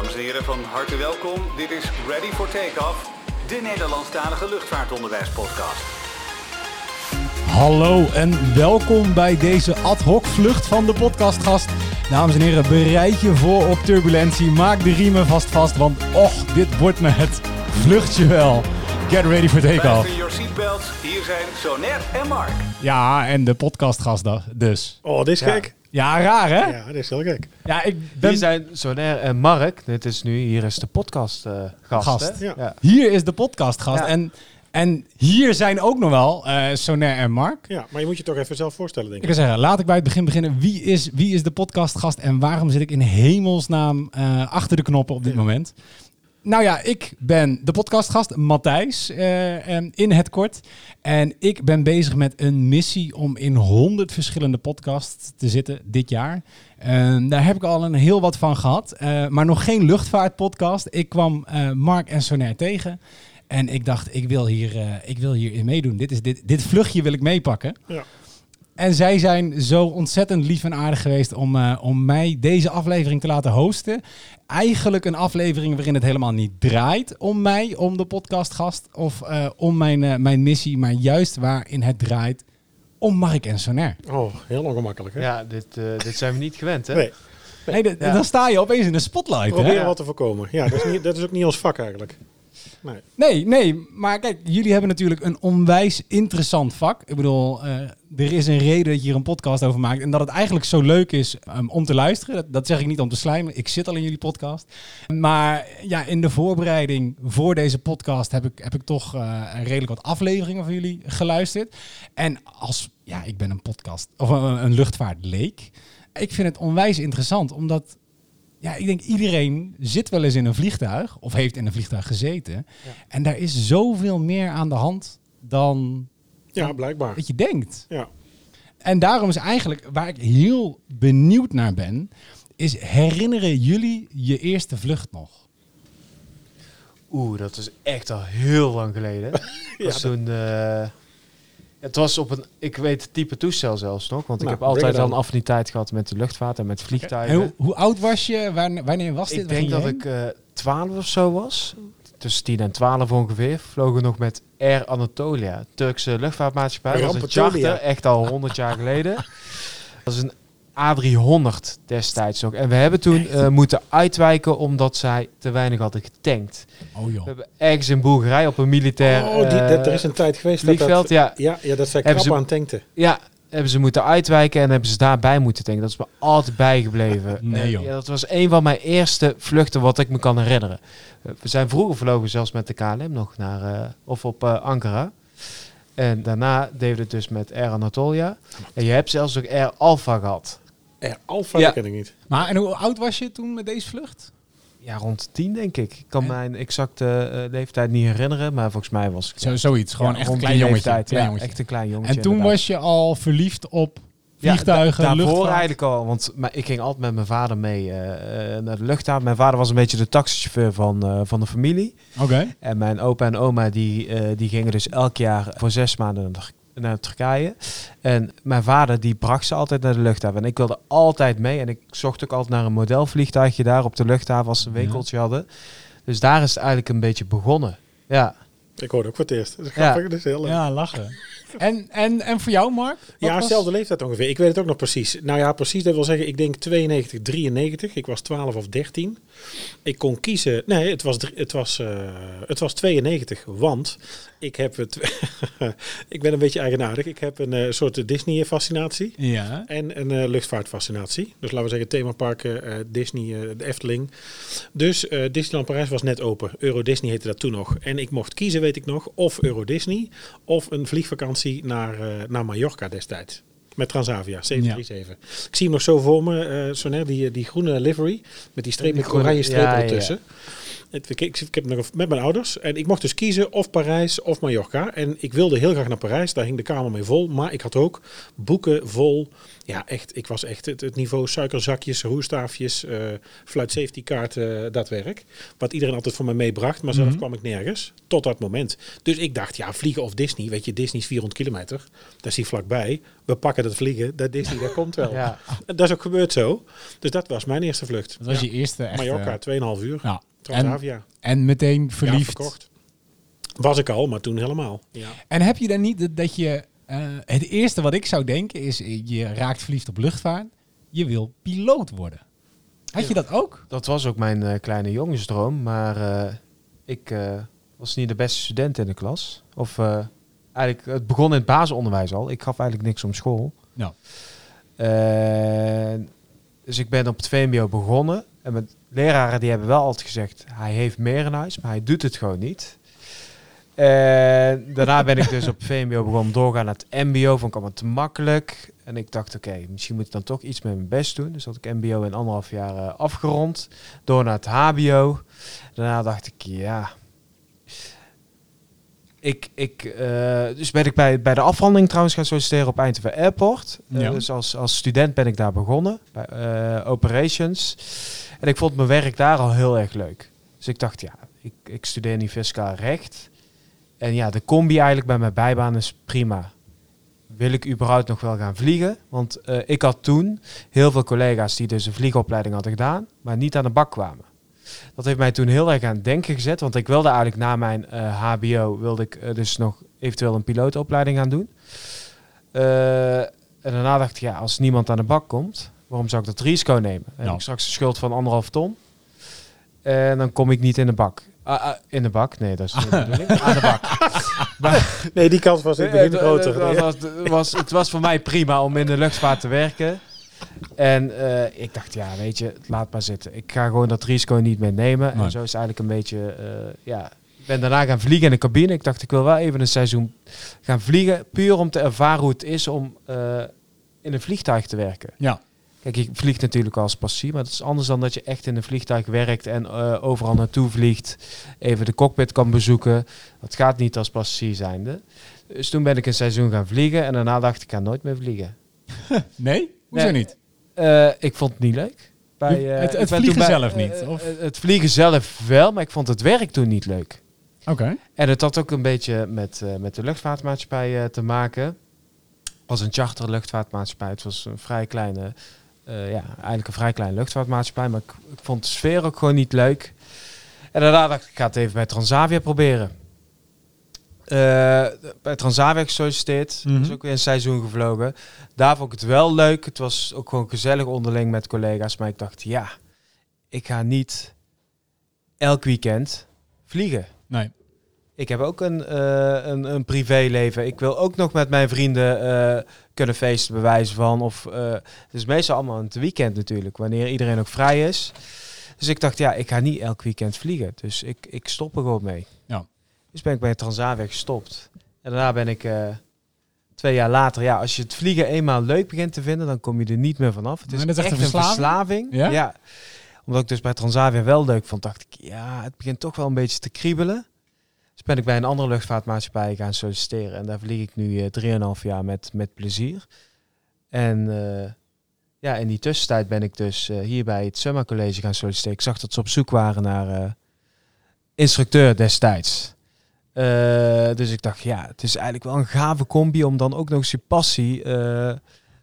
Dames en heren, van harte welkom. Dit is Ready for Takeoff, de Nederlandstalige luchtvaartonderwijspodcast. Hallo en welkom bij deze ad hoc vlucht van de podcastgast. Dames en heren, bereid je voor op turbulentie. Maak de riemen vast vast, want och, dit wordt me het vluchtje wel. Get ready for takeoff. Fasten your seatbelts. Hier zijn Soner en Mark. Ja, en de podcastgast dus. Oh, dit is Ja. gek. Ja, raar hè? Ja, dit is heel gek. Ja, ik ben... Hier zijn Soner en Mark. Dit is nu, hier is de podcast eh, gast. Gast. hè? Ja. Ja. Hier is de podcastgast. Ja. En, en hier zijn ook nog wel eh Soner en Mark. Ja, maar je moet je toch even zelf voorstellen, denk Ik ik. kan zeggen, laat ik bij het begin beginnen. Wie is, wie is de podcastgast en waarom zit ik in hemelsnaam eh, achter de knoppen op dit Ja. moment? Nou ja, ik ben de podcastgast Matthijs eh, in het kort. En ik ben bezig met een missie om in 100 verschillende podcasts te zitten dit jaar. En daar heb ik al een heel wat van gehad, eh, maar nog geen luchtvaartpodcast. Ik kwam eh, Mark en Sonair tegen. En ik dacht, ik wil hier, eh, ik wil hier in meedoen. Dit, is dit, dit vluchtje wil ik meepakken. Ja. En zij zijn zo ontzettend lief en aardig geweest om, eh, om mij deze aflevering te laten hosten. Eigenlijk een aflevering waarin het helemaal niet draait om mij, om de podcastgast of eh, om mijn, eh, mijn missie, maar juist waarin het draait om Mark en Sonair. Oh, heel ongemakkelijk, hè? Ja, dit, eh, dit zijn we niet gewend, hè? Nee, Nee, Ja. Dan sta je opeens in de spotlight. Hè? proberen wat te voorkomen. Ja, dat is, niet, dat is ook niet ons vak eigenlijk. Nee. Nee, nee, maar kijk, jullie hebben natuurlijk een onwijs interessant vak. Ik bedoel, eh, er is een reden dat je hier een podcast over maakt. En dat het eigenlijk zo leuk is ehm, om te luisteren. Dat, zeg ik niet om te slijmen. Ik zit al in jullie podcast. Maar ja, in de voorbereiding voor deze podcast heb ik, heb ik toch eh, redelijk wat afleveringen van jullie geluisterd. En als, ja, ik ben een podcast, of een, een luchtvaartleek. Ik vind het onwijs interessant, omdat ja, ik denk iedereen zit wel eens in een vliegtuig of heeft in een vliegtuig gezeten. En daar is zoveel meer aan de hand dan Ja, blijkbaar. wat je denkt. Ja. En daarom is eigenlijk waar ik heel benieuwd naar ben, is herinneren jullie je eerste vlucht nog? Oeh, dat is echt al heel lang geleden. Dat was toen... eh, het was op een... Ik weet het type toestel zelfs nog. Want ik Nou, heb altijd al een affiniteit gehad met de luchtvaart en met En vliegtuigen. hoe, hoe oud was je? Wanneer was dit? Ik denk dat ik eh 12 of zo was. Tussen 10 en 12 ongeveer. Vlogen we nog met Air Anatolia, Turkse luchtvaartmaatschappij. Dat was een charter, echt al 100 jaar geleden. Dat is een A300 destijds nog. En we hebben toen eh, moeten uitwijken omdat zij te weinig hadden getankt. Oh We joh. hebben ergens in Bulgarije op een militair Oh, die, dat, er eh, is een tijd geweest dat vliegveld. dat... Ja, Ja, ja, dat zij krap ze- aan tankten. ja, hebben ze moeten uitwijken en hebben ze daarbij moeten tanken. Dat is me altijd bijgebleven. Nee, En, joh. ja, dat was een van mijn eerste vluchten wat ik me kan herinneren. Eh, We zijn vroeger vlogen zelfs met de KLM nog naar, eh, of op eh, Ankara. En daarna deden we het dus met Air Anatolia. En je hebt zelfs ook Air Alpha gehad. Ja, Alfa Ja. dat ken ik niet. Maar en hoe oud was je toen met deze vlucht? Ja, rond tien denk ik. Ik kan En? mijn exacte eh, leeftijd niet herinneren, maar volgens mij was ik Zo, zoiets, gewoon ja, echt een klein jongetje. leeftijd. klein ja, jongetje. echt een klein jongetje. En toen inderdaad. was je al verliefd op Ja, vliegtuigen, da- daarvoor luchtvaart? eigenlijk al, want maar ik ging altijd met mijn vader mee eh, eh, naar de luchthaven. Mijn vader was een beetje de taxichauffeur van, eh, van de familie. Oké. En mijn opa en oma die, die gingen dus elk jaar voor zes maanden naar, naar Turkije. En mijn vader die bracht ze altijd naar de luchthaven. En ik wilde altijd mee. En ik zocht ook altijd naar een modelvliegtuigje daar op de luchthaven als ze een Ja. winkeltje hadden. Dus daar is het eigenlijk een beetje begonnen. Ja. Ik hoorde ook voor het eerst. Dat is Ja. grappig. Dat is heel leuk. Ja, lachen. En, en, en voor jou, Mark? Ja, dezelfde leeftijd ongeveer. Ik weet het ook nog precies. Nou ja, precies. Dat wil zeggen, ik denk 92, 93. Ik was 12 of 13. Ik kon kiezen. Nee, het was, het was, eh, het was 92. Want ik heb het. ik ben een beetje eigenaardig. Ik heb een eh, soort Disney-fascinatie. Ja. En een eh, luchtvaartfascinatie. Dus laten we zeggen themaparken, Disney, de Efteling. Dus Disneyland Parijs was net open. Euro Disney heette dat toen nog. En ik mocht kiezen, weet ik nog, of Euro Disney of een vliegvakantie naar, eh, naar Mallorca destijds. Met Transavia, 737. Ik zie hem nog zo voor me, zo net, die, die groene livery. Met die streep, met oranje ja, ja, ja. Ik, ik, ik heb nog met mijn ouders en ik mocht dus kiezen of Parijs of Mallorca. En ik wilde heel graag naar Parijs, daar hing de kamer mee vol. Maar ik had ook boeken vol. Ja, echt, ik was echt het, het niveau suikerzakjes, roerstaafjes, eh flight safety kaarten, dat werk. Wat iedereen altijd voor mij meebracht, maar zelf Mhm. kwam ik nergens. Tot dat moment. Dus ik dacht, ja, vliegen of Disney. Weet je, Disney is 400 kilometer. Dat is hier vlakbij. We pakken dat vliegen. Dat Disney, dat komt wel. Ja. En dat is ook gebeurd zo. Dus dat was mijn eerste vlucht. Dat was Ja. je eerste echte... Mallorca, 2,5 uur. Ja. En, Transavia. en meteen Ja, verliefd. verkocht. Was ik al, maar toen helemaal. Ja. En heb je dan niet dat, dat je... eh, het eerste wat ik zou denken is, eh, je raakt verliefd op luchtvaart. Je wil piloot worden. Had je dat ook? Dat was ook mijn eh, kleine jongensdroom, maar eh, ik eh, was niet de beste student in de klas. Of eh, eigenlijk, het begon in het basisonderwijs al. Ik gaf eigenlijk niks om school. Ja. En dus ik ben op het VMBO begonnen. En mijn leraren die hebben wel altijd gezegd, hij heeft meer in huis, maar hij doet het gewoon niet. En daarna ben ik dus op VMBO begonnen doorgaan naar het MBO. Vond ik allemaal te makkelijk. En ik dacht, oké, misschien moet ik dan toch iets met mijn best doen. Dus had ik MBO in anderhalf jaar eh, afgerond. Door naar het HBO. Daarna dacht ik, ja. Ik, ik, eh, dus ben ik bij, bij de afhandeling trouwens gaan solliciteren op Eindhoven Airport. Eh, Ja. Dus als, als student ben ik daar begonnen. Bij eh, Operations. En ik vond mijn werk daar al heel erg leuk. Dus ik dacht, ja, ik, ik studeer nu fiscaal recht. En ja, de combi eigenlijk bij mijn bijbaan is prima. Wil ik überhaupt nog wel gaan vliegen? Want ik had toen heel veel collega's die dus een vliegopleiding hadden gedaan, maar niet aan de bak kwamen. Dat heeft mij toen heel erg aan het denken gezet, want ik wilde eigenlijk na mijn eh, HBO wilde ik eh, dus nog eventueel een pilootopleiding gaan doen. Eh, en daarna dacht ik, ja, als niemand aan de bak komt, waarom zou ik dat risico nemen? Dan heb Ja. ik straks een schuld van anderhalf ton. En dan kom ik niet in de bak. Ah, ah, in de bak? Nee, dat is niet de bedoeling. Aan de bak. Maar, Nee, die kans was in het begin groter. was, was, het was voor mij prima om in de luchtvaart te werken. En eh, ik dacht, ja, weet je, laat maar zitten. Ik ga gewoon dat risico niet meer nemen. Nee. En zo is het eigenlijk een beetje, eh, ja... Ik ben daarna gaan vliegen in de cabine. Ik dacht, ik wil wel even een seizoen gaan vliegen. Puur om te ervaren hoe het is om eh, in een vliegtuig te werken. Ja. Kijk, ik vlieg natuurlijk als passie, maar dat is anders dan dat je echt in een vliegtuig werkt en overal naartoe vliegt. Even de cockpit kan bezoeken. Dat gaat niet als passagier zijnde. Dus toen ben ik een seizoen gaan vliegen en daarna dacht ik, ik ga nooit meer vliegen. Nee? Hoezo Nee. niet? Eh, ik vond het niet leuk. Bij, Je- eh, het- het vliegen bij- zelf niet, eh, of? het vliegen zelf wel, maar ik vond het werk toen niet leuk. Oké. En het had ook een beetje met, met de luchtvaartmaatschappij te maken. Het was een charter luchtvaartmaatschappij. Het was een vrij kleine, ja, eigenlijk een vrij kleine luchtvaartmaatschappij. Maar ik, ik vond de sfeer ook gewoon niet leuk. En daarna dacht ik, ik ga het even bij Transavia proberen. Eh, bij Transavia gesolliciteerd. Mhm. Dus ook weer een seizoen gevlogen. Daar vond ik het wel leuk. Het was ook gewoon gezellig onderling met collega's. Maar ik dacht, ja, ik ga niet elk weekend vliegen. Nee. Ik heb ook een, eh, een, een privéleven. Ik wil ook nog met mijn vrienden eh, kunnen feesten, bewijzen van. Of, het is meestal allemaal aan het weekend natuurlijk, wanneer iedereen ook vrij is. Dus ik dacht, ja, ik ga niet elk weekend vliegen. Dus ik, ik stop er gewoon mee. Ja. Dus ben ik bij Transavia gestopt. En daarna ben ik eh, twee jaar later, ja, als je het vliegen eenmaal leuk begint te vinden, dan kom je er niet meer vanaf. Het is, echt echt een verslaving? verslaving. Ja? Omdat ik dus bij Transavia wel leuk vond, dacht ik, ja, het begint toch wel een beetje te kriebelen. Dus ben ik bij een andere luchtvaartmaatschappij gaan solliciteren. En daar vlieg ik nu eh 3,5 jaar met, met plezier. En eh, ja, in die tussentijd ben ik dus hier bij het Summer College gaan solliciteren. Ik zag dat ze op zoek waren naar instructeur destijds. Eh, dus ik dacht, ja, het is eigenlijk wel een gave combi om dan ook nog eens je passie eh,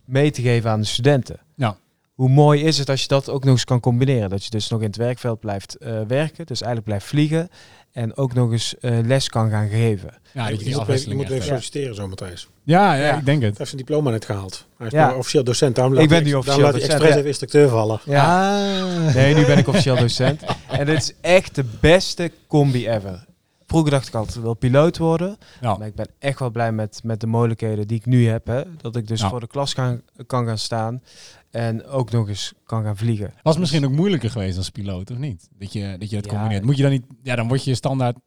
mee te geven aan de studenten. Ja. Hoe mooi is het als je dat ook nog eens kan combineren? Dat je dus nog in het werkveld blijft eh, werken, dus eigenlijk blijft vliegen en ook nog eens eh, les kan gaan geven. Ja, je moet, je even Ja. solliciteren zo, Matthijs. Ja, ja, Ja. ik denk het. Hij heeft zijn diploma net gehaald. Hij is Ja. officieel docent. Daarom Ik ben nu officieel laat docent, expres ja. even instructeur vallen. Ah. Nee, nu ben ik officieel docent. En dit is echt de beste combi ever. Vroeger dacht ik altijd, wil piloot worden. Ja. Maar ik ben echt wel blij met, met de mogelijkheden die ik nu heb. Hè. Dat ik dus Ja. voor de klas gaan, kan gaan staan. En ook nog eens kan gaan vliegen. Was het misschien ook moeilijker geweest als piloot, of niet? Dat je dat, je het Ja. combineert. Moet je dan niet... Ja, dan word je standaard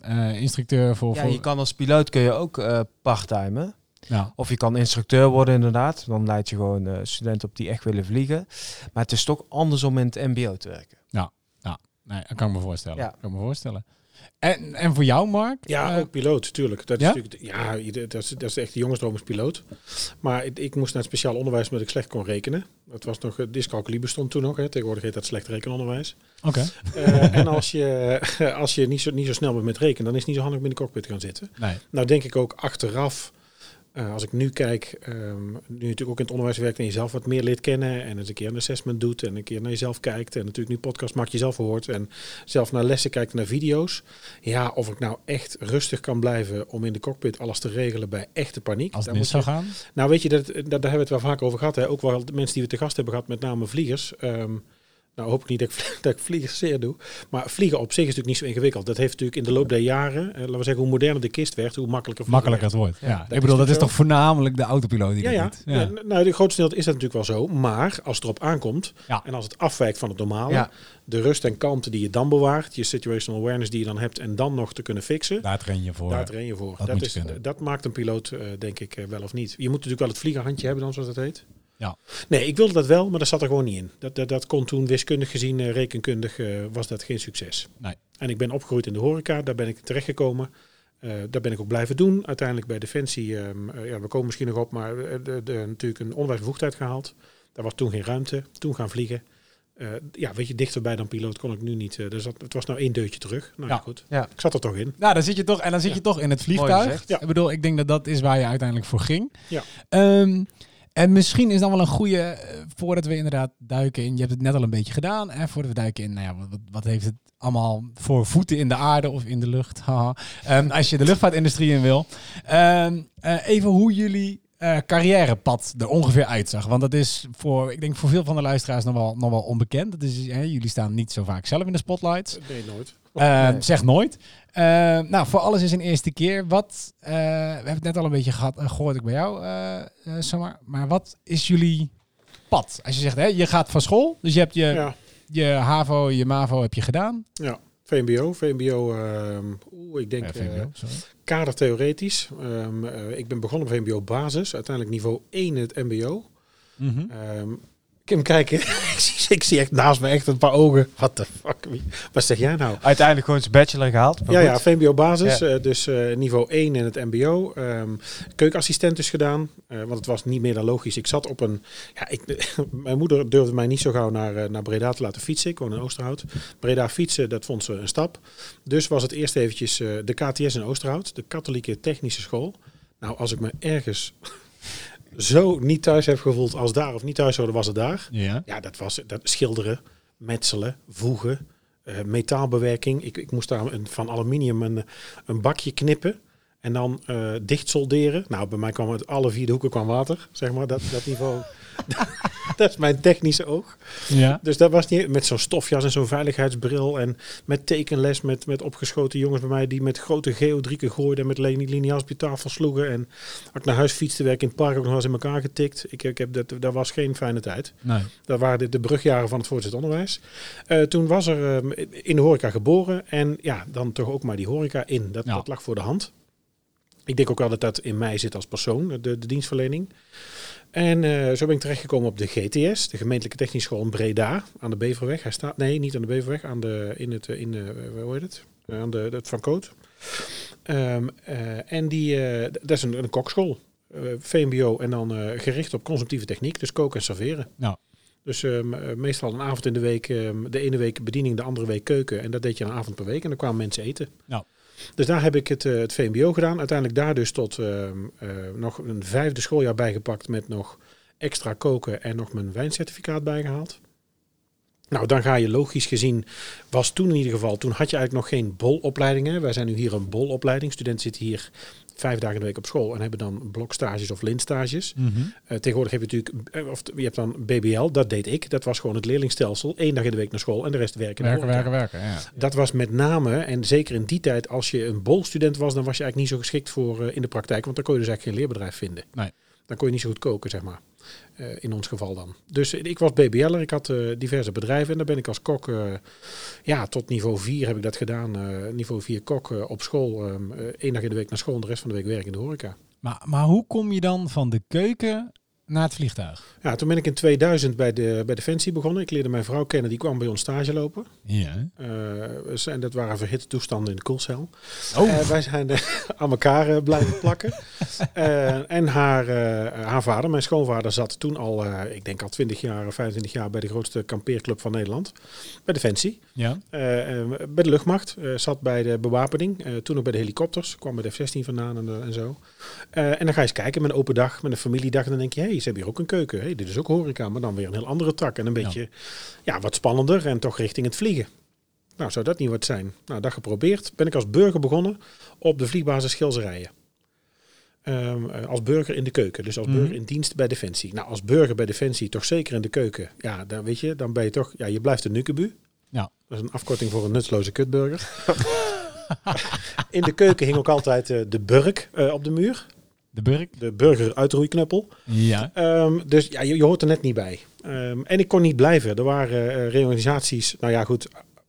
eh, instructeur voor... Ja, voor je kan als piloot kun je ook eh parttimen. ja. Of je kan instructeur worden inderdaad. Dan leid je gewoon eh, studenten op die echt willen vliegen. Maar het is toch anders om in het mbo te werken. Nee, dat kan ik me voorstellen. Ja. Kan ik me voorstellen. En, en voor jou, Mark? Ja, Eh, ook piloot, tuurlijk. Dat is natuurlijk, ja, dat is, dat is echt de jongensdroom is piloot. Maar ik, ik moest naar het speciaal onderwijs omdat ik slecht kon rekenen. Dat was nog, eh, dyscalculie bestond toen nog. Hè. Tegenwoordig heet dat slecht rekenonderwijs. Oké. Eh, en als je, als je niet, zo, niet zo snel bent met rekenen, dan is het niet zo handig om in de cockpit te gaan zitten. Nee. Nou denk ik ook achteraf, eh, als ik nu kijk, ehm, nu je natuurlijk ook in het onderwijs werkt en jezelf wat meer leert kennen en eens een keer een assessment doet en een keer naar jezelf kijkt en natuurlijk nu podcast maakt jezelf hoort en zelf naar lessen kijkt naar video's. Ja, of ik nou echt rustig kan blijven om in de cockpit alles te regelen bij echte paniek. Als het mis zou gaan? nou weet je, dat, dat, daar hebben we het wel vaak over gehad. Hè? Ook wel de mensen die we te gast hebben gehad, met name vliegers. Ehm, nou hoop ik niet dat ik, dat ik vliegers zeer doe. Maar vliegen op zich is natuurlijk niet zo ingewikkeld. Dat heeft natuurlijk in de loop der jaren, eh, laten we zeggen, hoe moderner de kist werd, hoe makkelijker Makkelijker het wordt. Ja, Ja, ik dat bedoel, is dat is toch toch voornamelijk de autopiloot die Ja, ja. doet? ja. Nou, de grootste deel is dat natuurlijk wel zo. Maar als het erop aankomt en als het afwijkt van het normale, de rust en kalmte die je dan bewaart, je situational awareness die je dan hebt en dan nog te kunnen fixen, Daar train je voor. daar train je voor. dat is, je kunnen. dat maakt een piloot, eh, denk ik, eh, wel of niet. Je moet natuurlijk wel het vliegerhandje hebben dan, zoals dat heet. Ja. Nee, ik wilde dat wel, maar dat zat er gewoon niet in. Dat, dat, dat kon toen wiskundig gezien, eh, rekenkundig, eh, was dat geen succes. Nee. En ik ben opgegroeid in de horeca, daar ben ik terechtgekomen. Eh daar ben ik ook blijven doen. Uiteindelijk bij Defensie, ehm, eh, ja, we komen misschien nog op, maar de, de, natuurlijk een onderwijsbevoegdheid gehaald. Daar was toen geen ruimte, toen gaan vliegen. Eh, ja, weet je, dichterbij dan piloot kon ik nu niet. dus dat, het was nou één deurtje terug. Nou ja, Ja. goed. Ja. Ik zat er toch in. Nou, dan zit je toch, en dan zit je toch in het vliegtuig. Ik bedoel, ik denk dat dat is waar je uiteindelijk voor ging. Ja. Ehm, en misschien is dan wel een goede, eh, voordat we inderdaad duiken in, je hebt het net al een beetje gedaan, hè, voordat we duiken in, nou ja, wat, wat, heeft het allemaal voor voeten in de aarde of in de lucht, haha. Ehm, als je de luchtvaartindustrie in wil. Ehm, eh, even hoe jullie eh, carrièrepad er ongeveer uitzag. Want dat is voor, ik denk voor veel van de luisteraars nog wel, nog wel onbekend. Dat is, hè, jullie staan niet zo vaak zelf in de spotlights. Nee, nooit. Nee. Zeg nooit. Eh, nou, voor alles is een eerste keer. Wat, eh, we hebben het net al een beetje gehad, eh, gehoord ik bij jou, Samar. Maar wat is jullie pad? Als je zegt, hè, je gaat van school, dus je hebt je, Ja, je HAVO, je MAVO heb je gedaan. ja. VMBO. VMBO, ehm, oeh, ik denk Ja, VMBO, sorry. kadertheoretisch. Ehm, eh, ik ben begonnen op VMBO basis. Uiteindelijk niveau 1 in het MBO. Mhm. Ehm, Kim, kijken. ik, zie, echt naast me echt een paar ogen. What the fuck? Wat zeg jij nou? Uiteindelijk gewoon zijn bachelor gehaald. Ja, ja, goed. VMBO basis, Ja. eh, dus eh, niveau 1 in het MBO. Ehm keukenassistent dus gedaan, eh, want het was niet meer dan logisch. Ik zat op een, ja, ik, mijn moeder durfde mij niet zo gauw naar, naar Breda te laten fietsen. Ik woon in Oosterhout. Breda fietsen, dat vond ze een stap. Dus was het eerst eventjes de KTS in Oosterhout, de katholieke technische school. Nou, als ik me ergens zo niet thuis heb gevoeld als daar of niet thuis hoorde, was het daar. Ja. Ja, dat was dat schilderen, metselen, voegen, eh, metaalbewerking. Ik, ik moest daar een, van aluminium een, een bakje knippen en dan eh dicht solderen. Nou, bij mij kwam uit alle vier de hoeken kwam water, zeg maar, dat, dat niveau. dat is mijn technische oog. ja. Dus dat was niet met zo'n stofjas en zo'n veiligheidsbril en met tekenles met, met opgeschoten jongens bij mij die met grote geodrieken gooiden en met liniaals op tafel sloegen. En als ik naar huis fietste, werk in het park ook nog eens in elkaar getikt. Ik, ik heb dat, dat was geen fijne tijd. Nee. Dat waren de, de brugjaren van het voortgezet onderwijs. Eh, toen was er ehm, in de horeca geboren. En ja, dan toch ook maar die horeca in. Dat, Ja. dat lag voor de hand. Ik denk ook wel dat dat in mij zit als persoon, de, de dienstverlening. En eh, zo ben ik terechtgekomen op de GTS, de gemeentelijke technische school in Breda, aan de Beverweg. Hij staat, nee, niet aan de Beverweg, aan de, in het, eh, in de, hoe heet het? Eh, Aan de, het Van Coot. Ehm, eh, en die, eh, dat is een, een kokschool. Eh, VMBO en dan eh, gericht op consumptieve techniek, dus koken en serveren. Ja. Dus ehm, eh, meestal een avond in de week, ehm, de ene week bediening, de andere week keuken. En dat deed je een avond per week en dan kwamen mensen eten. Ja. Dus daar heb ik het, eh, het VMBO gedaan. Uiteindelijk daar dus tot ehm, eh, nog een vijfde schooljaar bijgepakt met nog extra koken en nog mijn wijncertificaat bijgehaald. Nou, dan ga je logisch gezien, was toen in ieder geval, toen had je eigenlijk nog geen bolopleidingen. Wij zijn nu hier een bolopleiding. Studenten zitten hier vijf dagen in de week op school en hebben dan blokstages of lintstages. Mhm. Eh, tegenwoordig heb je natuurlijk, eh, of je hebt dan BBL, dat deed ik. Dat was gewoon het leerlingstelsel. Één dag in de week naar school en de rest werken. Werken, werken, werken. Ja. Dat was met name, en zeker in die tijd, als je een bolstudent was, dan was je eigenlijk niet zo geschikt voor eh, in de praktijk, want dan kon je dus eigenlijk geen leerbedrijf vinden. Nee. Dan kon je niet zo goed koken, zeg maar. Eh, in ons geval dan. Dus ik was BBL'er, ik had eh, diverse bedrijven en daar ben ik als kok, eh, ja, tot niveau 4 heb ik dat gedaan. niveau 4 kok op school, ehm, eh, één dag in de week naar school en de rest van de week werk in de horeca. Maar, maar hoe kom je dan van de keuken naar het vliegtuig. Ja, toen ben ik in 2000 bij, de, bij Defensie begonnen. Ik leerde mijn vrouw kennen, die kwam bij ons stage lopen. Ja. Eh, en dat waren verhitte toestanden in de koelcel. Oh. Eh, wij zijn aan elkaar eh, blijven plakken. En haar, haar vader, mijn schoonvader, zat toen al, ik denk al 20 jaar, 25 jaar bij de grootste kampeerclub van Nederland. Bij Defensie. Ja. Bij de luchtmacht. zat bij de bewapening. toen ook bij de helikopters. Kwam bij de F-16 vandaan en, en zo. En dan ga je eens kijken met een open dag, met een familiedag. En dan denk je, hé, hey, ze hebben hier ook een keuken. Hey, dit is ook horeca, maar dan weer een heel andere tak. En een beetje ja. wat spannender en toch richting het vliegen. Nou, zou dat niet wat zijn? Nou, dat geprobeerd. Ben ik als burger begonnen op de vliegbasis Schilzerijen. Eh, als burger in de keuken. Dus als Mhm. burger in dienst bij Defensie. Nou, als burger bij Defensie toch zeker in de keuken. Ja, dan weet je, dan ben je toch... Ja, je blijft een nukebu. Ja. Dat is een afkorting voor een nutsloze kutburger. in de keuken hing ook altijd eh, de burk eh, op de muur. De Burg. De burger uitroeiknuppel. Ja. Ehm, dus ja, je, je hoort er net niet bij. Ehm, en ik kon niet blijven. Er waren eh, reorganisaties. Nou ja, goed.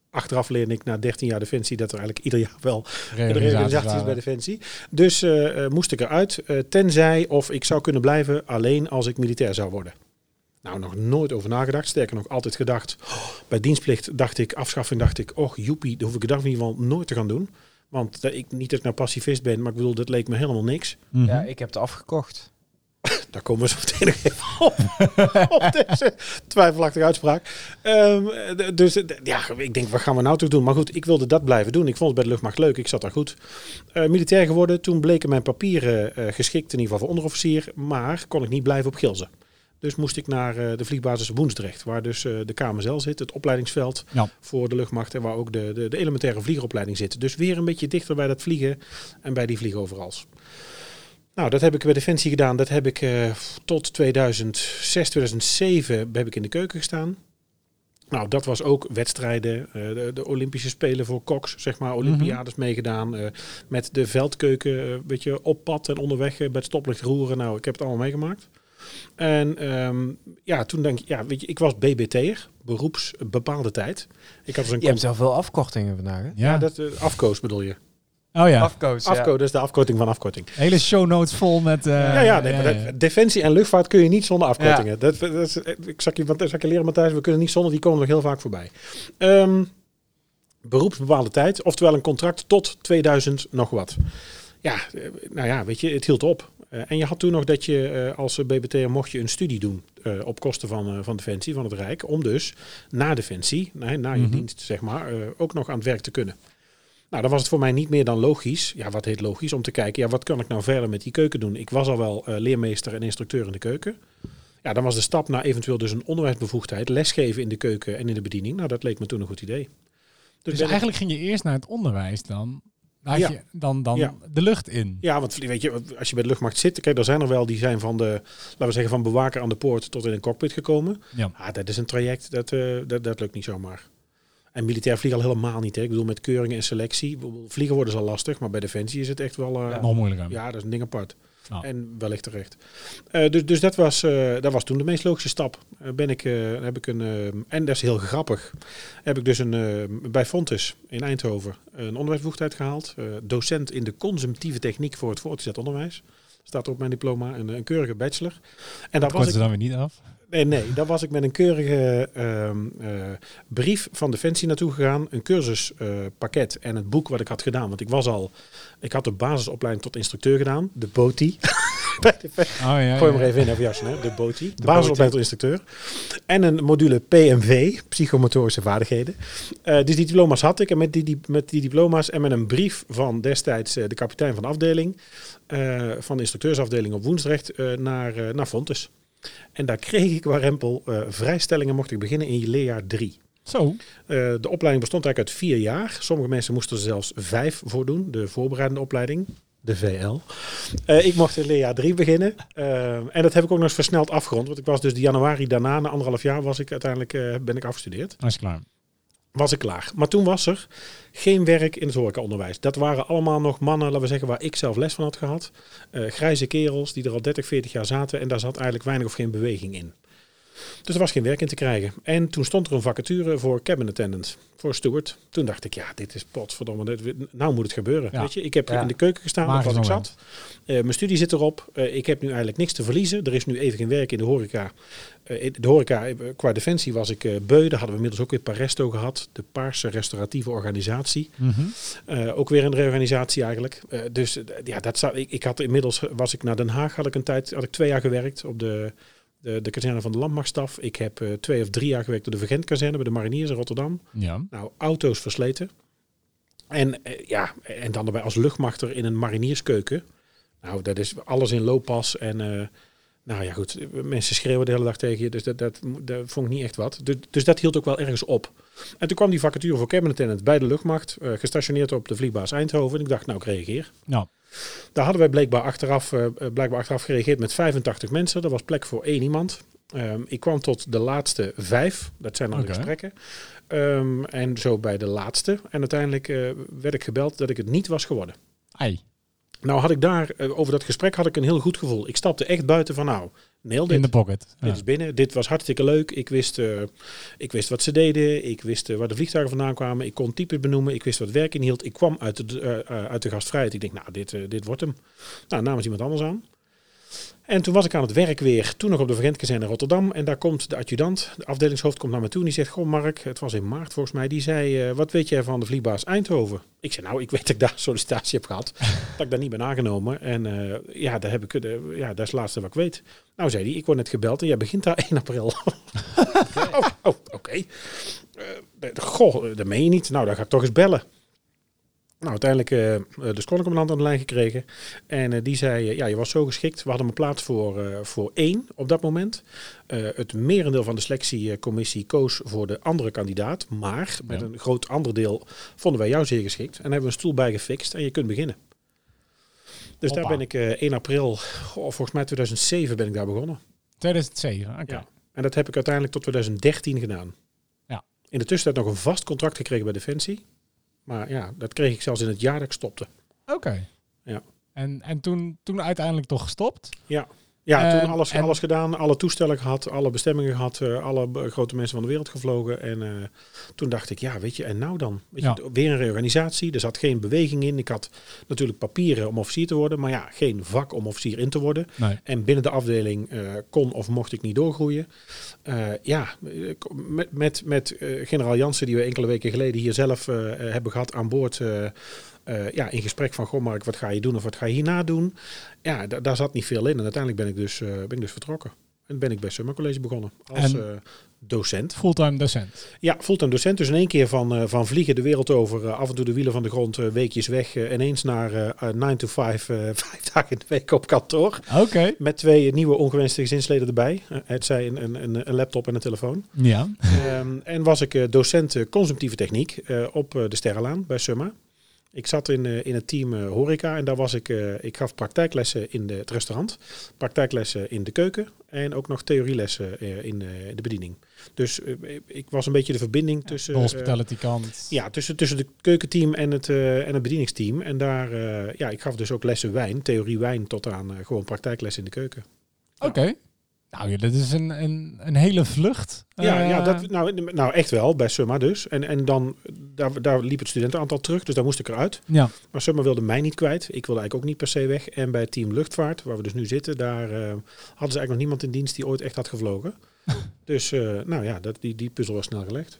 Achteraf leerde ik na 13 jaar Defensie dat er eigenlijk ieder jaar wel reorganisaties is bij Defensie. Dus eh, eh, moest ik eruit. eh, tenzij of ik zou kunnen blijven alleen als ik militair zou worden. Nou, nog nooit over nagedacht. Sterker nog, altijd gedacht. oh, bij dienstplicht dacht ik, afschaffing dacht ik, och joepie, dat hoef ik in ieder geval nooit te gaan doen. Want dat ik, niet dat ik nou pacifist ben, maar ik bedoel, dat leek me helemaal niks. Mhm. Ja, ik heb het afgekocht. Daar komen we zo meteen nog even op. op deze twijfelachtige uitspraak. Ehm, dus ja, ik denk, wat gaan we nou toch doen? Maar goed, ik wilde dat blijven doen. Ik vond het bij de luchtmacht leuk. Ik zat daar goed. Eh, militair geworden. Toen bleken mijn papieren eh, geschikt in ieder geval voor onderofficier. Maar kon ik niet blijven op Gilze. Dus moest ik naar eh, de vliegbasis Woensdrecht. Waar dus eh, de KMSL zit. Het opleidingsveld Ja. voor de luchtmacht. En waar ook de, de, de elementaire vliegeropleiding zit. Dus weer een beetje dichter bij dat vliegen. En bij die vliegoverals. Nou, dat heb ik bij Defensie gedaan. Dat heb ik eh, tot 2006, 2007 heb ik in de keuken gestaan. Nou, dat was ook wedstrijden, de, de Olympische Spelen voor koks, zeg maar, Olympiades meegedaan. eh, met de veldkeuken, weet je, op pad en onderweg bij het stoplicht roeren. Nou, ik heb het allemaal meegemaakt. En ehm, ja, toen denk ik, ja, weet je, ik was BBT'er, beroeps bepaalde tijd. Ik had dus een Je hebt zelf veel afkortingen vandaag, hè? Ja. ja, dat, eh, afkoos bedoel je. oh ja. Afkoos, ja. Afko, dat is de afkorting van afkorting. Hele show notes vol met... eh, ja, ja, nee, maar ja, dat- ja. defensie en luchtvaart kun je niet zonder afkortingen. Dat, dat is, ik zag je, want, zag je leren, Matthijs, we kunnen niet zonder, die komen nog heel vaak voorbij. Ehm beroepsbepaalde tijd, oftewel een contract tot 2000 nog wat. Ja, eh, nou ja, weet je, het hield op. Eh, en je had toen nog dat je eh, als BBT'er mocht je een studie doen eh, op kosten van, van Defensie, van het Rijk, om dus na Defensie, na, na je Mhm. dienst zeg maar, ook nog aan het werk te kunnen. Nou, dan was het voor mij niet meer dan logisch. Ja, wat heet logisch? Om te kijken, ja, wat kan ik nou verder met die keuken doen? Ik was al wel leermeester en instructeur in de keuken. Ja, dan was de stap naar eventueel dus een onderwijsbevoegdheid, lesgeven in de keuken en in de bediening. Nou, dat leek me toen een goed idee. Dus ik- eigenlijk ging je eerst naar het onderwijs dan. Dan, Ja. je, dan, dan Ja. de lucht in. Ja, want weet je, als je bij de luchtmacht zit, kijk, er zijn er wel die zijn van de, laten we zeggen, van bewaker aan de poort tot in een cockpit gekomen. Ja. Ah, dat is een traject, dat, eh, dat, dat lukt niet zomaar. En militair vliegen al helemaal niet. Hè. Ik bedoel, met keuringen en selectie. Vliegen worden ze al lastig, maar bij Defensie is het echt wel... eh, Nog moeilijker. Ja, dat is een ding apart. Oh. En wellicht terecht. Eh, dus dus dat, was, eh, dat was toen de meest logische stap. Eh, ben ik, heb ik een, en dat is heel grappig, heb ik dus een, bij Fontes in Eindhoven een onderwijsbevoegdheid gehaald. Eh, docent in de consumptieve techniek voor het voortgezet onderwijs. Staat er op mijn diploma, een, een keurige bachelor. En daar Dat was ik, ze dan weer niet af. Nee, nee, daar was ik met een keurige ehm, eh, brief van Defensie naartoe gegaan. Een cursuspakket en het boek wat ik had gedaan. Want ik was al, ik had de basisopleiding tot instructeur gedaan. De BOTI. Oh, ja, Gooi ja. hem er even in, even jassen, hè? De BOTI. Basisopleiding tot instructeur. En een module PMV, psychomotorische vaardigheden. Eh, dus die diploma's had ik. En met die, die, met die diploma's en met een brief van destijds eh, de kapitein van de afdeling, eh, van de instructeursafdeling op Woensdrecht, eh, naar, eh, naar Fontes. En daar kreeg ik warempel eh vrijstellingen mocht ik beginnen in je leerjaar drie. Zo. Eh, de opleiding bestond eigenlijk uit vier jaar. Sommige mensen moesten er zelfs vijf voor doen. De voorbereidende opleiding, de VL. Eh, ik mocht in leerjaar drie beginnen. En dat heb ik ook nog eens versneld afgerond. Want ik was dus de januari daarna, na anderhalf jaar, was ik uiteindelijk ben ik afgestudeerd. Dat is klaar. Was ik klaar. Maar toen was er geen werk in het horecaonderwijs. Dat waren allemaal nog mannen, laten we zeggen, waar ik zelf les van had gehad. Eh, grijze kerels die er al 30, 40 jaar zaten. En daar zat eigenlijk weinig of geen beweging in. Dus er was geen werk in te krijgen. En toen stond er een vacature voor cabin attendant, voor steward. Toen dacht ik, ja, dit is potverdomme, dit, nou moet het gebeuren. Ja. Weet je, ik heb Ja. in de keuken gestaan, Magisch was ik zat. Eh, mijn studie zit erop. Eh, ik heb nu eigenlijk niks te verliezen. Er is nu even geen werk in de horeca. Eh, in de horeca, qua defensie was ik beu. Daar hadden we inmiddels ook weer Paresto gehad. De Paarse Restauratieve Organisatie. Mhm. Ook weer een reorganisatie eigenlijk. Dus ja, dat zou, ik, ik had inmiddels was ik naar Den Haag had ik een tijd, had ik twee jaar gewerkt op de, de, de kazerne van de landmachtstaf. Ik heb eh, twee of drie jaar gewerkt op de Vergentkazerne bij de Mariniers in Rotterdam. Ja. Nou, auto's versleten. En eh, ja, en dan erbij als luchtmachter in een marinierskeuken. Nou, dat is alles in looppas en eh, nou ja, goed. Mensen schreeuwen de hele dag tegen je, dus dat, dat, dat vond ik niet echt wat. Dus, dus dat hield ook wel ergens op. En toen kwam die vacature voor cabinet bij de luchtmacht, eh, gestationeerd op de vliegbaas Eindhoven. En ik dacht, nou, ik reageer. Nou, Daar hadden wij blijkbaar achteraf, eh, eh, blijkbaar achteraf gereageerd met 85 mensen. Er was plek voor één iemand. Ehm, ik kwam tot de laatste vijf. Dat zijn dan de gesprekken. Ehm, en zo bij de laatste. En uiteindelijk eh, werd ik gebeld dat ik het niet was geworden. ei. Nou had ik daar, over dat gesprek had ik een heel goed gevoel. Ik stapte echt buiten van nou, nail In dit. de pocket. Ja. Dit is binnen. Dit was hartstikke leuk. Ik wist, eh, ik wist wat ze deden. Ik wist eh, waar de vliegtuigen vandaan kwamen. Ik kon types benoemen. Ik wist wat werk inhield. Ik kwam uit de, eh, uit de gastvrijheid. Ik denk, nou, dit, dit wordt hem. Nou, namens iemand anders aan. En toen was ik aan het werk weer, toen nog op de Vergentkazerne in Rotterdam. En daar komt de adjudant, de afdelingshoofd, komt naar me toe en die zegt... Goh Mark, het was in maart volgens mij, die zei... eh, wat weet jij van de vliegbaas Eindhoven? Ik zei, nou, ik weet dat ik daar sollicitatie heb gehad. dat ik daar niet ben aangenomen. En eh, ja, daar heb ik, eh, ja, dat is het laatste wat ik weet. Nou, zei hij, ik word net gebeld en jij begint daar 1 april. oh, oh oké. De- goh, dat meen je niet. Nou, dan ga ik toch eens bellen. Nou, uiteindelijk eh, de secondecommandant aan de lijn gekregen. En eh, die zei, ja, je was zo geschikt. We hadden een plaats voor, voor één op dat moment. Het merendeel van de selectiecommissie koos voor de andere kandidaat. Maar met Ja. een groot ander deel vonden wij jou zeer geschikt. En hebben we een stoel bijgefixt en je kunt beginnen. Dus Hoppa. daar ben ik eh 1 april, goh, volgens mij 2007 ben ik daar begonnen. 2007, oké. Ja. En dat heb ik uiteindelijk tot 2013 gedaan. Ja. In de tussentijd nog een vast contract gekregen bij Defensie. Maar ja, dat kreeg ik zelfs in het jaar dat ik stopte. Oké. Ja. En, en toen, toen uiteindelijk toch gestopt? Ja, ja Ehm, toen alles, en- alles gedaan, alle toestellen gehad, alle bestemmingen gehad, eh, alle grote mensen van de wereld gevlogen. En eh, toen dacht ik, ja, weet je, en nou dan? Weet Ja. je, weer een reorganisatie, er zat geen beweging in. Ik had natuurlijk papieren om officier te worden, maar ja, geen vak om officier in te worden. Nee. En binnen de afdeling eh, kon of mocht ik niet doorgroeien. Ja, met, met, met generaal Jansen, die we enkele weken geleden hier zelf hebben gehad aan boord. Eh, ja, in gesprek van, goh Mark, wat ga je doen of wat ga je hierna doen? Ja, da- daar zat niet veel in. En uiteindelijk ben ik dus, eh, ben ik dus vertrokken. En ben ik bij Summer College begonnen als En- eh, docent. Fulltime docent. Ja, fulltime docent. Dus in één keer van, van vliegen de wereld over, af en toe de wielen van de grond, weekjes weg. eh, ineens naar 9 to 5, vijf dagen in de week op kantoor. Oké. Met twee nieuwe ongewenste gezinsleden erbij. Het zij een, een, een, laptop en een telefoon. Ja. Ehm, en was ik docent consumptieve techniek op de Sterrenlaan bij Summa. Ik zat in, eh, in het team eh, horeca en daar was ik, eh, ik gaf praktijklessen in de, het restaurant, praktijklessen in de keuken en ook nog theorielessen in de bediening. Dus ik was een beetje de verbinding tussen, De hospitality kant. ja, tussen, tussen de keukenteam en het, en het bedieningsteam. En daar, ja, ik gaf dus ook lessen wijn, theorie wijn, tot aan gewoon praktijklessen in de keuken. Oké. Nou ja, dat is een, een, een hele vlucht. Ja, Eh, ja dat, nou, nou echt wel, bij Summa dus. En, en dan, daar, daar liep het studentenaantal terug, dus daar moest ik eruit. ja. Maar Summa wilde mij niet kwijt. Ik wilde eigenlijk ook niet per se weg. En bij team luchtvaart, waar we dus nu zitten, daar eh, hadden ze eigenlijk nog niemand in dienst die ooit echt had gevlogen. dus eh, nou ja, dat, die, die puzzel was snel gelegd.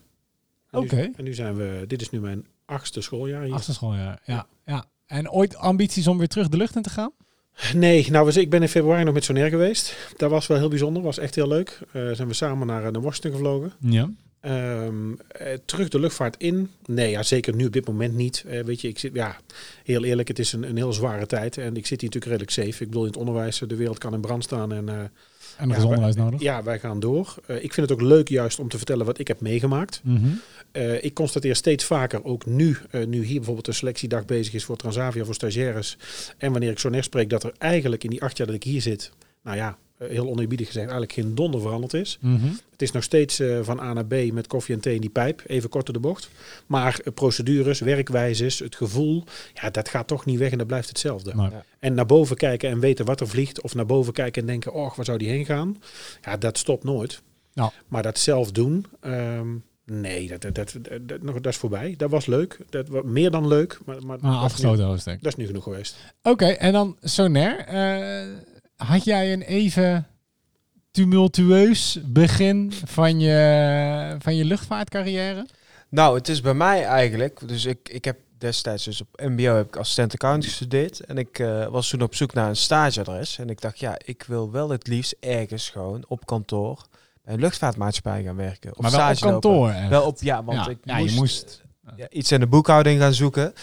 Oké. En nu zijn we, dit is nu mijn achtste schooljaar hier. Achtste schooljaar. Ja. ja. En ooit ambities om weer terug de lucht in te gaan? Nee, nou, ik ben in februari nog met Sonair geweest. Dat was wel heel bijzonder, was echt heel leuk. Eh zijn we samen naar, eh, naar Washington gevlogen. Ja. Ehm, eh, terug de luchtvaart in? Nee, ja, zeker nu op dit moment niet. Eh, weet je, ik zit, ja, heel eerlijk, het is een, een heel zware tijd. En ik zit hier natuurlijk redelijk safe. Ik bedoel, in het onderwijs, eh, de wereld kan in brand staan. En eh, En Ja, nog eens onderwijs nodig. ja, wij gaan door. Eh, ik vind het ook leuk juist om te vertellen wat ik heb meegemaakt. Mhm. Eh, ik constateer steeds vaker, ook nu, eh, nu hier bijvoorbeeld een selectiedag bezig is voor Transavia, voor stagiaires. En wanneer ik Sonair spreek, dat er eigenlijk in die acht jaar dat ik hier zit, nou ja, eh, heel oneerbiedig gezegd, eigenlijk geen donder veranderd is. Mhm. Het is nog steeds eh, van A naar B met koffie en thee in die pijp, even kort door de bocht. Maar procedures, werkwijzes, het gevoel, ja, dat gaat toch niet weg en dat blijft hetzelfde. Maar, Ja. En naar boven kijken en weten wat er vliegt, of naar boven kijken en denken, oh, waar zou die heen gaan? Ja, dat stopt nooit. Nou. Maar dat zelf doen, ehm, nee, dat, dat, dat, dat, dat, nog- dat is voorbij. Dat was leuk. Dat was meer dan leuk, maar, maar Maar afgesloten hoofdstuk. dat is nu genoeg geweest. Oké, en dan Sonair. eh, had jij een even tumultueus begin van je, van je luchtvaartcarrière? Nou, het is bij mij eigenlijk. Dus ik, ik heb destijds dus op MBO heb ik assistent accounting gestudeerd. En ik eh, was toen op zoek naar een stageadres. En ik dacht, ja, ik wil wel het liefst ergens gewoon op kantoor bij een luchtvaartmaatschappij gaan werken. Of maar wel op lopen. kantoor. Wel op, ja, want ja, ik ja, moest, je moest. ja, iets in de boekhouding gaan zoeken.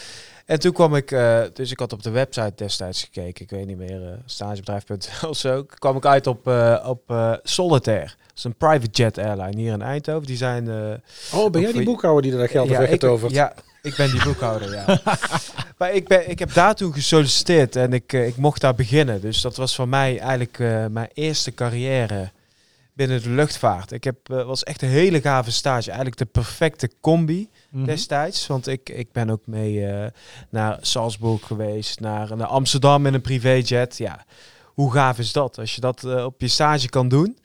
En toen kwam ik, eh, dus ik had op de website destijds gekeken, ik weet niet meer, eh stagebedrijf.nl of zo, kwam ik uit op, eh, op eh, Solitaire. Dat is een private jet airline hier in Eindhoven. Die zijn... eh, Oh, ben jij die boekhouder die er dat geld heeft ik, weggetoverd? ja, ik ben die boekhouder, ja. maar ik, ben, ik heb daar toen gesolliciteerd en ik, eh, ik mocht daar beginnen. Dus dat was voor mij eigenlijk eh, mijn eerste carrière binnen de luchtvaart. Ik heb, eh, was echt een hele gave stage. Eigenlijk de perfecte combi Mhm. destijds. Want ik, ik ben ook mee eh, naar Salzburg geweest, naar, naar Amsterdam in een privéjet. Ja, hoe gaaf is dat? Als je dat eh, op je stage kan doen.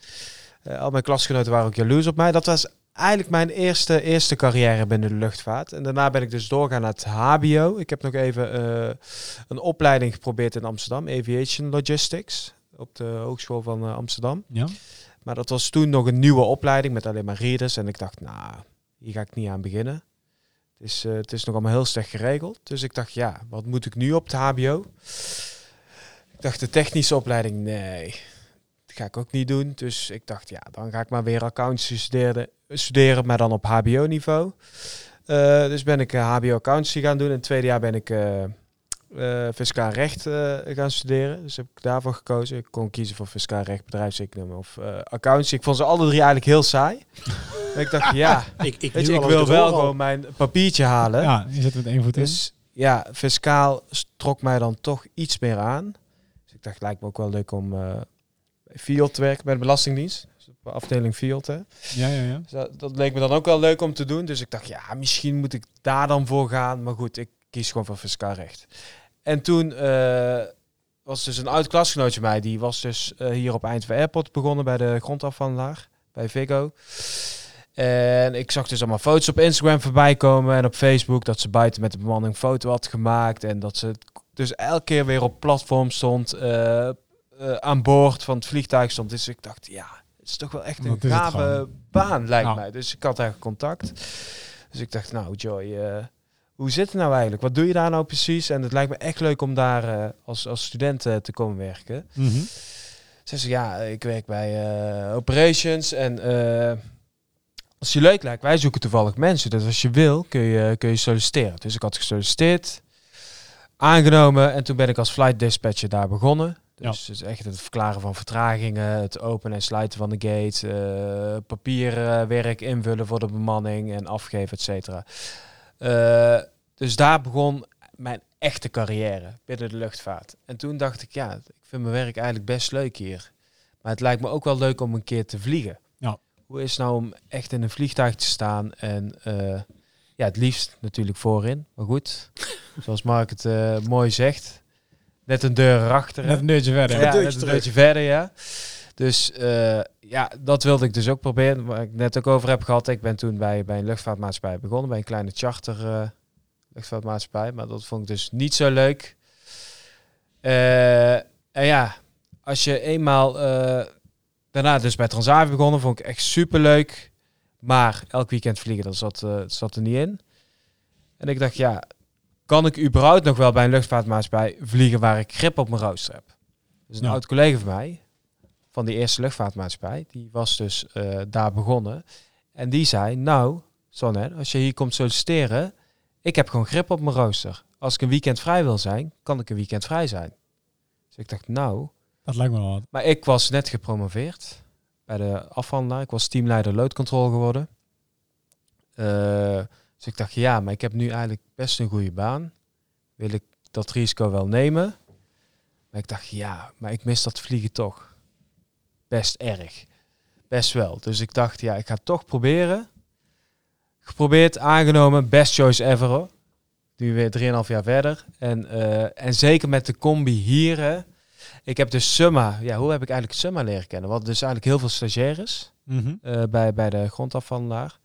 Al mijn klasgenoten waren ook jaloers op mij. Dat was eigenlijk mijn eerste, eerste carrière binnen de luchtvaart. En daarna ben ik dus doorgaan naar het HBO. Ik heb nog even een opleiding geprobeerd in Amsterdam, Aviation Logistics, op de Hogeschool van Amsterdam. Ja. Maar dat was toen nog een nieuwe opleiding met alleen maar readers. En ik dacht, nou, hier ga ik niet aan beginnen. Het is, eh, het is nog allemaal heel slecht geregeld. Dus ik dacht, ja, wat moet ik nu op het HBO? Ik dacht, de technische opleiding, nee, dat ga ik ook niet doen. Dus ik dacht, ja, dan ga ik maar weer accountancy studeren, studeren maar dan op HBO-niveau. Eh, dus ben ik eh, HBO accountancy gaan doen. In het tweede jaar ben ik eh fiscaal recht eh, gaan studeren. Dus heb ik daarvoor gekozen. Ik kon kiezen voor fiscaal recht, bedrijfseconomie of eh accountancy. Ik vond ze alle drie eigenlijk heel saai. Ik dacht, ja, Ik, ik, weet nu je, ik al wil wel al- gewoon mijn papiertje halen. ja, je zit met één voet in. Dus ja, fiscaal trok mij dan toch iets meer aan. Dus ik dacht, lijkt me ook wel leuk om eh bij Field te werken, bij de Belastingdienst. Dus de afdeling Field, hè. Ja, ja, ja. Dus dat, dat leek me dan ook wel leuk om te doen. Dus ik dacht, ja, misschien moet ik daar dan voor gaan. Maar goed, ik kies gewoon voor fiscaal recht. En toen eh, was dus een oud klasgenootje mij. Die was dus eh, hier op Eindhoven Airport begonnen bij de grondafhandelaar. Bij Vigo. En ik zag dus allemaal foto's op Instagram voorbij komen en op Facebook. Dat ze buiten met de bemanning foto had gemaakt. En dat ze dus elke keer weer op platform stond. eh, aan boord van het vliegtuig stond. Dus ik dacht, ja, het is toch wel echt een gave baan, lijkt Nou. mij. Dus ik had eigenlijk contact. Dus ik dacht, nou Joy, hoe zit het nou eigenlijk? Wat doe je daar nou precies? En het lijkt me echt leuk om daar eh, als, als student eh, te komen werken. Mhm. Ze zei, ja, ik werk bij eh, operations en als je leuk lijkt, wij zoeken toevallig mensen. Dus als je wil, kun je, kun je solliciteren. Dus ik had gesolliciteerd, aangenomen en toen ben ik als flight dispatcher daar begonnen. Dus, dus echt het verklaren van vertragingen, het openen en sluiten van de gate, papierwerk invullen voor de bemanning en afgeven, et cetera. Eh, dus daar begon mijn echte carrière binnen de luchtvaart. En toen dacht ik, ja, ik vind mijn werk eigenlijk best leuk hier. Maar het lijkt me ook wel leuk om een keer te vliegen. Ja. Hoe is het nou om echt in een vliegtuig te staan en eh, ja, het liefst natuurlijk voorin. Maar goed, zoals Mark het eh, mooi zegt, net een deur erachter. Net een deurtje verder. Ja, Een deurtje net een terug. deurtje verder, ja. Dus eh, ja, dat wilde ik dus ook proberen. Waar ik net ook over heb gehad. Ik ben toen bij, bij een luchtvaartmaatschappij begonnen. Bij een kleine charter eh, luchtvaartmaatschappij. Maar dat vond ik dus niet zo leuk. Eh, en ja, als je eenmaal... daarna dus bij Transavia begonnen. Vond ik echt super leuk. Maar elk weekend vliegen, dat zat, zat er niet in. En ik dacht, ja, kan ik überhaupt nog wel bij een luchtvaartmaatschappij vliegen waar ik grip op mijn rooster heb? Dus een Ja. oud collega van mij, van die eerste luchtvaartmaatschappij, die was dus eh, daar begonnen. En die zei, nou, Sonne, als je hier komt solliciteren, ik heb gewoon grip op mijn rooster. Als ik een weekend vrij wil zijn, kan ik een weekend vrij zijn. Dus ik dacht, nou, Dat lijkt me wel wat. maar ik was net gepromoveerd bij de afhandelaar. Ik was teamleider loodcontrole geworden. Eh, dus ik dacht, ja, maar ik heb nu eigenlijk best een goede baan. Wil ik dat risico wel nemen? Maar ik dacht, ja, maar ik mis dat vliegen toch. Best erg. Best wel. Dus ik dacht, ja, ik ga het toch proberen. Geprobeerd, aangenomen, best choice ever hoor. Nu weer 3,5 jaar verder. En, eh, en zeker met de combi hier, hè. Ik heb dus Summa, ja, hoe heb ik eigenlijk Summa leren kennen? Hadden dus eigenlijk heel veel stagiaires. Mhm. eh, bij, bij de grondafhandelaar.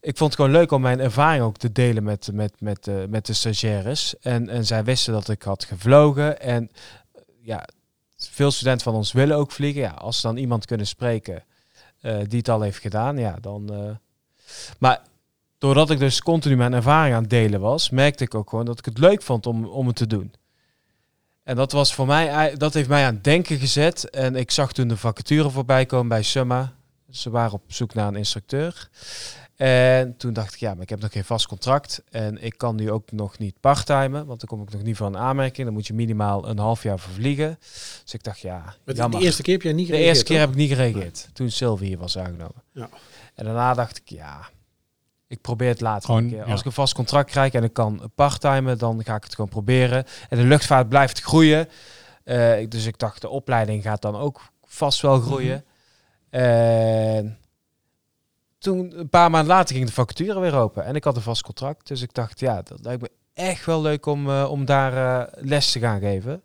Ik vond het gewoon leuk om mijn ervaring ook te delen met, met, met, eh, met de stagiaires. En, en zij wisten dat ik had gevlogen. En ja, veel studenten van ons willen ook vliegen. Ja, als ze dan iemand kunnen spreken eh, die het al heeft gedaan, ja, dan... eh, maar doordat ik dus continu mijn ervaring aan het delen was, merkte ik ook gewoon dat ik het leuk vond om, om het te doen. En dat was voor mij, dat heeft mij aan het denken gezet. En ik zag toen de vacature voorbij komen bij Summa. Ze waren op zoek naar een instructeur. En toen dacht ik, ja, maar ik heb nog geen vast contract. En ik kan nu ook nog niet parttimen, want dan kom ik nog niet voor een aanmerking. Dan moet je minimaal een half jaar voor vliegen. Dus ik dacht, ja, jammer. de eerste keer heb jij niet De gereageerd, eerste keer toch? heb ik niet gereageerd. Toen Sylvie hier was aangenomen. Ja. En daarna dacht ik, ja, ik probeer het later. Gewoon, een keer. ja. Als ik een vast contract krijg en ik kan parttimen, dan ga ik het gewoon proberen. En de luchtvaart blijft groeien. Eh, dus ik dacht, de opleiding gaat dan ook vast wel groeien. En toen, een paar maanden later, ging de vacature weer open. En ik had een vast contract. Dus ik dacht, ja, dat lijkt me echt wel leuk om, eh, om daar eh, les te gaan geven.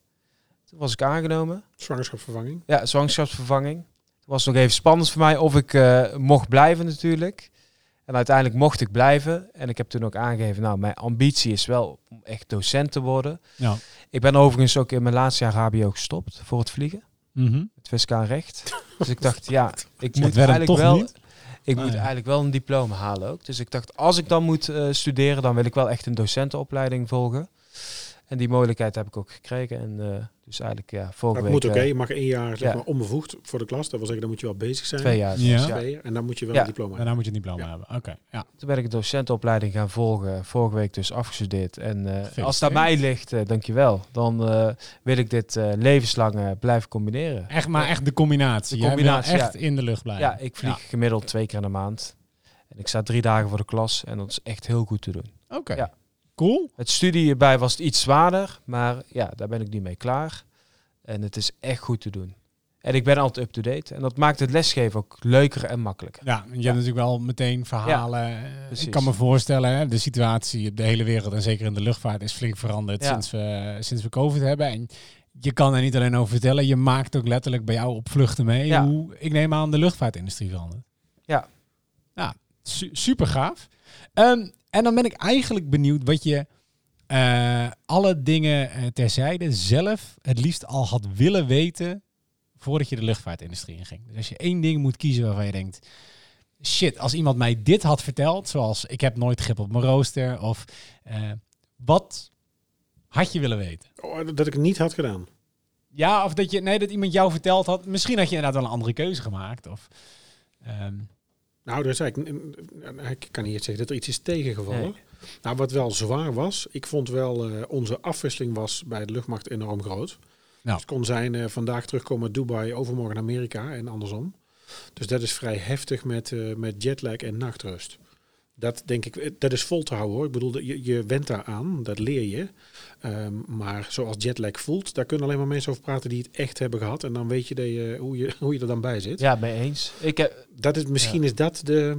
Toen was ik aangenomen. Zwangerschapsvervanging. Ja, zwangerschapsvervanging. Het was nog even spannend voor mij of ik eh, mocht blijven natuurlijk. En uiteindelijk mocht ik blijven. En ik heb toen ook aangegeven, nou, mijn ambitie is wel om echt docent te worden. Ja. Ik ben overigens ook in mijn laatste jaar HBO gestopt voor het vliegen. Mhm. Het fiscaal recht. dus ik dacht, ja, ik moet eigenlijk wel... niet? Ik Ah, moet ja. eigenlijk wel een diploma halen ook. Dus ik dacht, als ik dan moet eh, studeren, dan wil ik wel echt een docentenopleiding volgen. En die mogelijkheid heb ik ook gekregen. En eh, dus eigenlijk, ja, vorige Dat week... moet oké. eh, Je mag één jaar zeg ja. maar, onbevoegd voor de klas. Dat wil zeggen, dan moet je wel bezig zijn. twee jaar. Ja. zelfs, Twee jaar. En dan moet je wel Ja. een diploma hebben. Daarna moet je een diploma Ja. hebben. Oké, ja. Toen ben ik een docentenopleiding gaan volgen. Vorige week dus afgestudeerd. En eh, als Gefeliciteerd. mij ligt, eh, dankjewel. Dan eh, wil ik dit eh, levenslang blijven combineren. Echt, maar echt de combinatie. De combinatie, echt ja. in de lucht blijven. Ja, ik vlieg gemiddeld twee keer in de maand. En ik sta drie dagen voor de klas. En dat is echt heel goed te doen. Oké. Ja. Cool. Het studie hierbij was iets zwaarder. Maar ja, daar ben ik nu mee klaar. En het is echt goed te doen. En ik ben altijd up-to-date. En dat maakt het lesgeven ook leuker en makkelijker. Ja, en je hebt natuurlijk wel meteen verhalen. Eh, ik kan me voorstellen, hè, de situatie op de hele wereld en zeker in de luchtvaart is flink veranderd Ja. sinds, we, sinds we COVID hebben. En je kan er niet alleen over vertellen, je maakt ook letterlijk bij jou op vluchten mee hoe, ik neem aan, de luchtvaartindustrie verandert. Ja. Ja, su- super gaaf. Ehm, en dan ben ik eigenlijk benieuwd wat je eh, alle dingen eh, terzijde zelf het liefst al had willen weten voordat je de luchtvaartindustrie inging. Dus als je één ding moet kiezen waarvan je denkt, shit, als iemand mij dit had verteld, zoals ik heb nooit grip op mijn rooster, of eh, wat had je willen weten? Oh, dat ik het niet had gedaan. Ja, of dat je, nee, dat iemand jou verteld had, misschien had je inderdaad wel een andere keuze gemaakt, of... ehm, Nou, dus ik, ik kan niet zeggen dat er iets is tegengevallen. Nee. Nou, wat wel zwaar was, ik vond wel eh, onze afwisseling was bij de luchtmacht enorm groot. Dus het kon zijn eh, vandaag terugkomen Dubai, overmorgen Amerika en andersom. Dus dat is vrij heftig met, eh, met jetlag en nachtrust. Dat denk ik, eh, dat is vol te houden hoor. Ik bedoel, je, je went daar aan, dat leer je. Ehm, maar zoals jetlag voelt, daar kunnen alleen maar mensen over praten die het echt hebben gehad. En dan weet je, dat je, hoe, je hoe je er dan bij zit. Ja, mee eens. Ik heb, Dat is, misschien is dat de,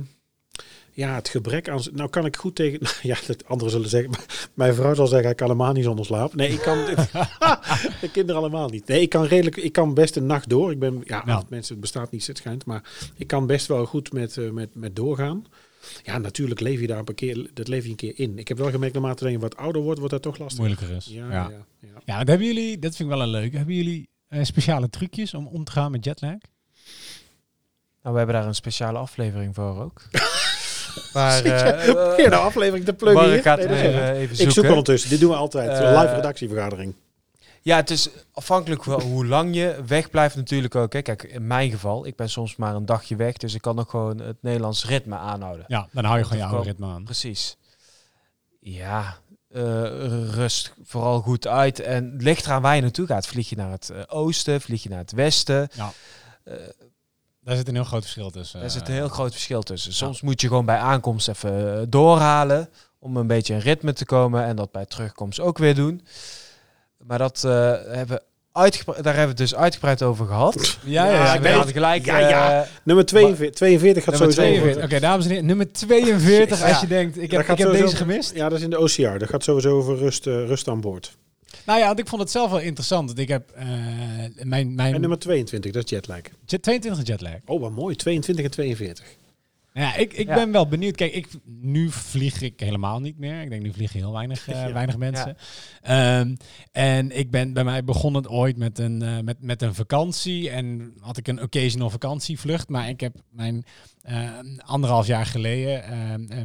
ja, het gebrek aan... Nou kan ik goed tegen... Ja, dat anderen zullen zeggen... Mijn vrouw zal zeggen, ik kan helemaal niet zonder slaap. Nee, ik kan... de kinderen allemaal niet. Nee, ik kan redelijk... Ik kan best een nacht door. Ik ben... Ja, Nou. mensen, het bestaat niet, het schijnt. Maar ik kan best wel goed met, eh, met, met doorgaan. Ja, natuurlijk leef je daar een keer... Dat leef je een keer in. Ik heb wel gemerkt, naarmate dat je wat ouder wordt, wordt dat toch lastig. moeilijker is. Ja, Ja, ja. ja. ja, dat hebben jullie, dat vind ik wel een leuke. Hebben jullie eh, speciale trucjes om om te gaan met jetlag? nou, we hebben daar een speciale aflevering voor ook. maar Ja, eh, je nou aflevering te pluggen Nee, eh, even ik zoek ondertussen. Dit doen we altijd. Een live redactievergadering. Ja, het is afhankelijk van hoe lang je weg blijft natuurlijk ook. Hè. Kijk, in mijn geval, ik ben soms maar een dagje weg, dus ik kan nog gewoon het Nederlands ritme aanhouden. Ja, dan hou je gewoon je Dat oude kan. ritme aan. Precies. Ja, eh, rust vooral goed uit. En ligt eraan waar je naartoe gaat. Vlieg je naar het eh, oosten, vlieg je naar het westen. Ja. Eh, Daar zit een heel groot verschil tussen. daar zit een heel groot verschil tussen. Soms moet je gewoon bij aankomst even doorhalen om een beetje in ritme te komen en dat bij terugkomst ook weer doen. Maar dat eh, hebben uitgebreid, daar hebben we het dus uitgebreid over gehad. Ja, ja, ik hadden gelijk. Ja, ja. eh, Nummer 42, 42 gaat Nummer sowieso... 42. Oké, dames en heren. Nummer 42. Ja. Als je denkt, ik heb, ik heb deze gemist. Ja, dat is in de OCR. Dat gaat sowieso over rust, eh, rust aan boord. Nou ja, want ik vond het zelf wel interessant. Want ik heb eh, mijn, mijn En nummer 22, dat is jetlag. jet- 22 jetlag. Oh, wat mooi. 22 en 42. Nou Ja, ik, ik Ja. ben wel benieuwd. Kijk, ik, nu vlieg ik helemaal niet meer. Ik denk, nu vliegen heel weinig, eh, Ja. weinig mensen. Ehm, en ik ben bij mij begon het ooit met een, eh, met, met een vakantie. En had ik een occasional vakantievlucht. Maar ik heb mijn eh, anderhalf jaar geleden eh,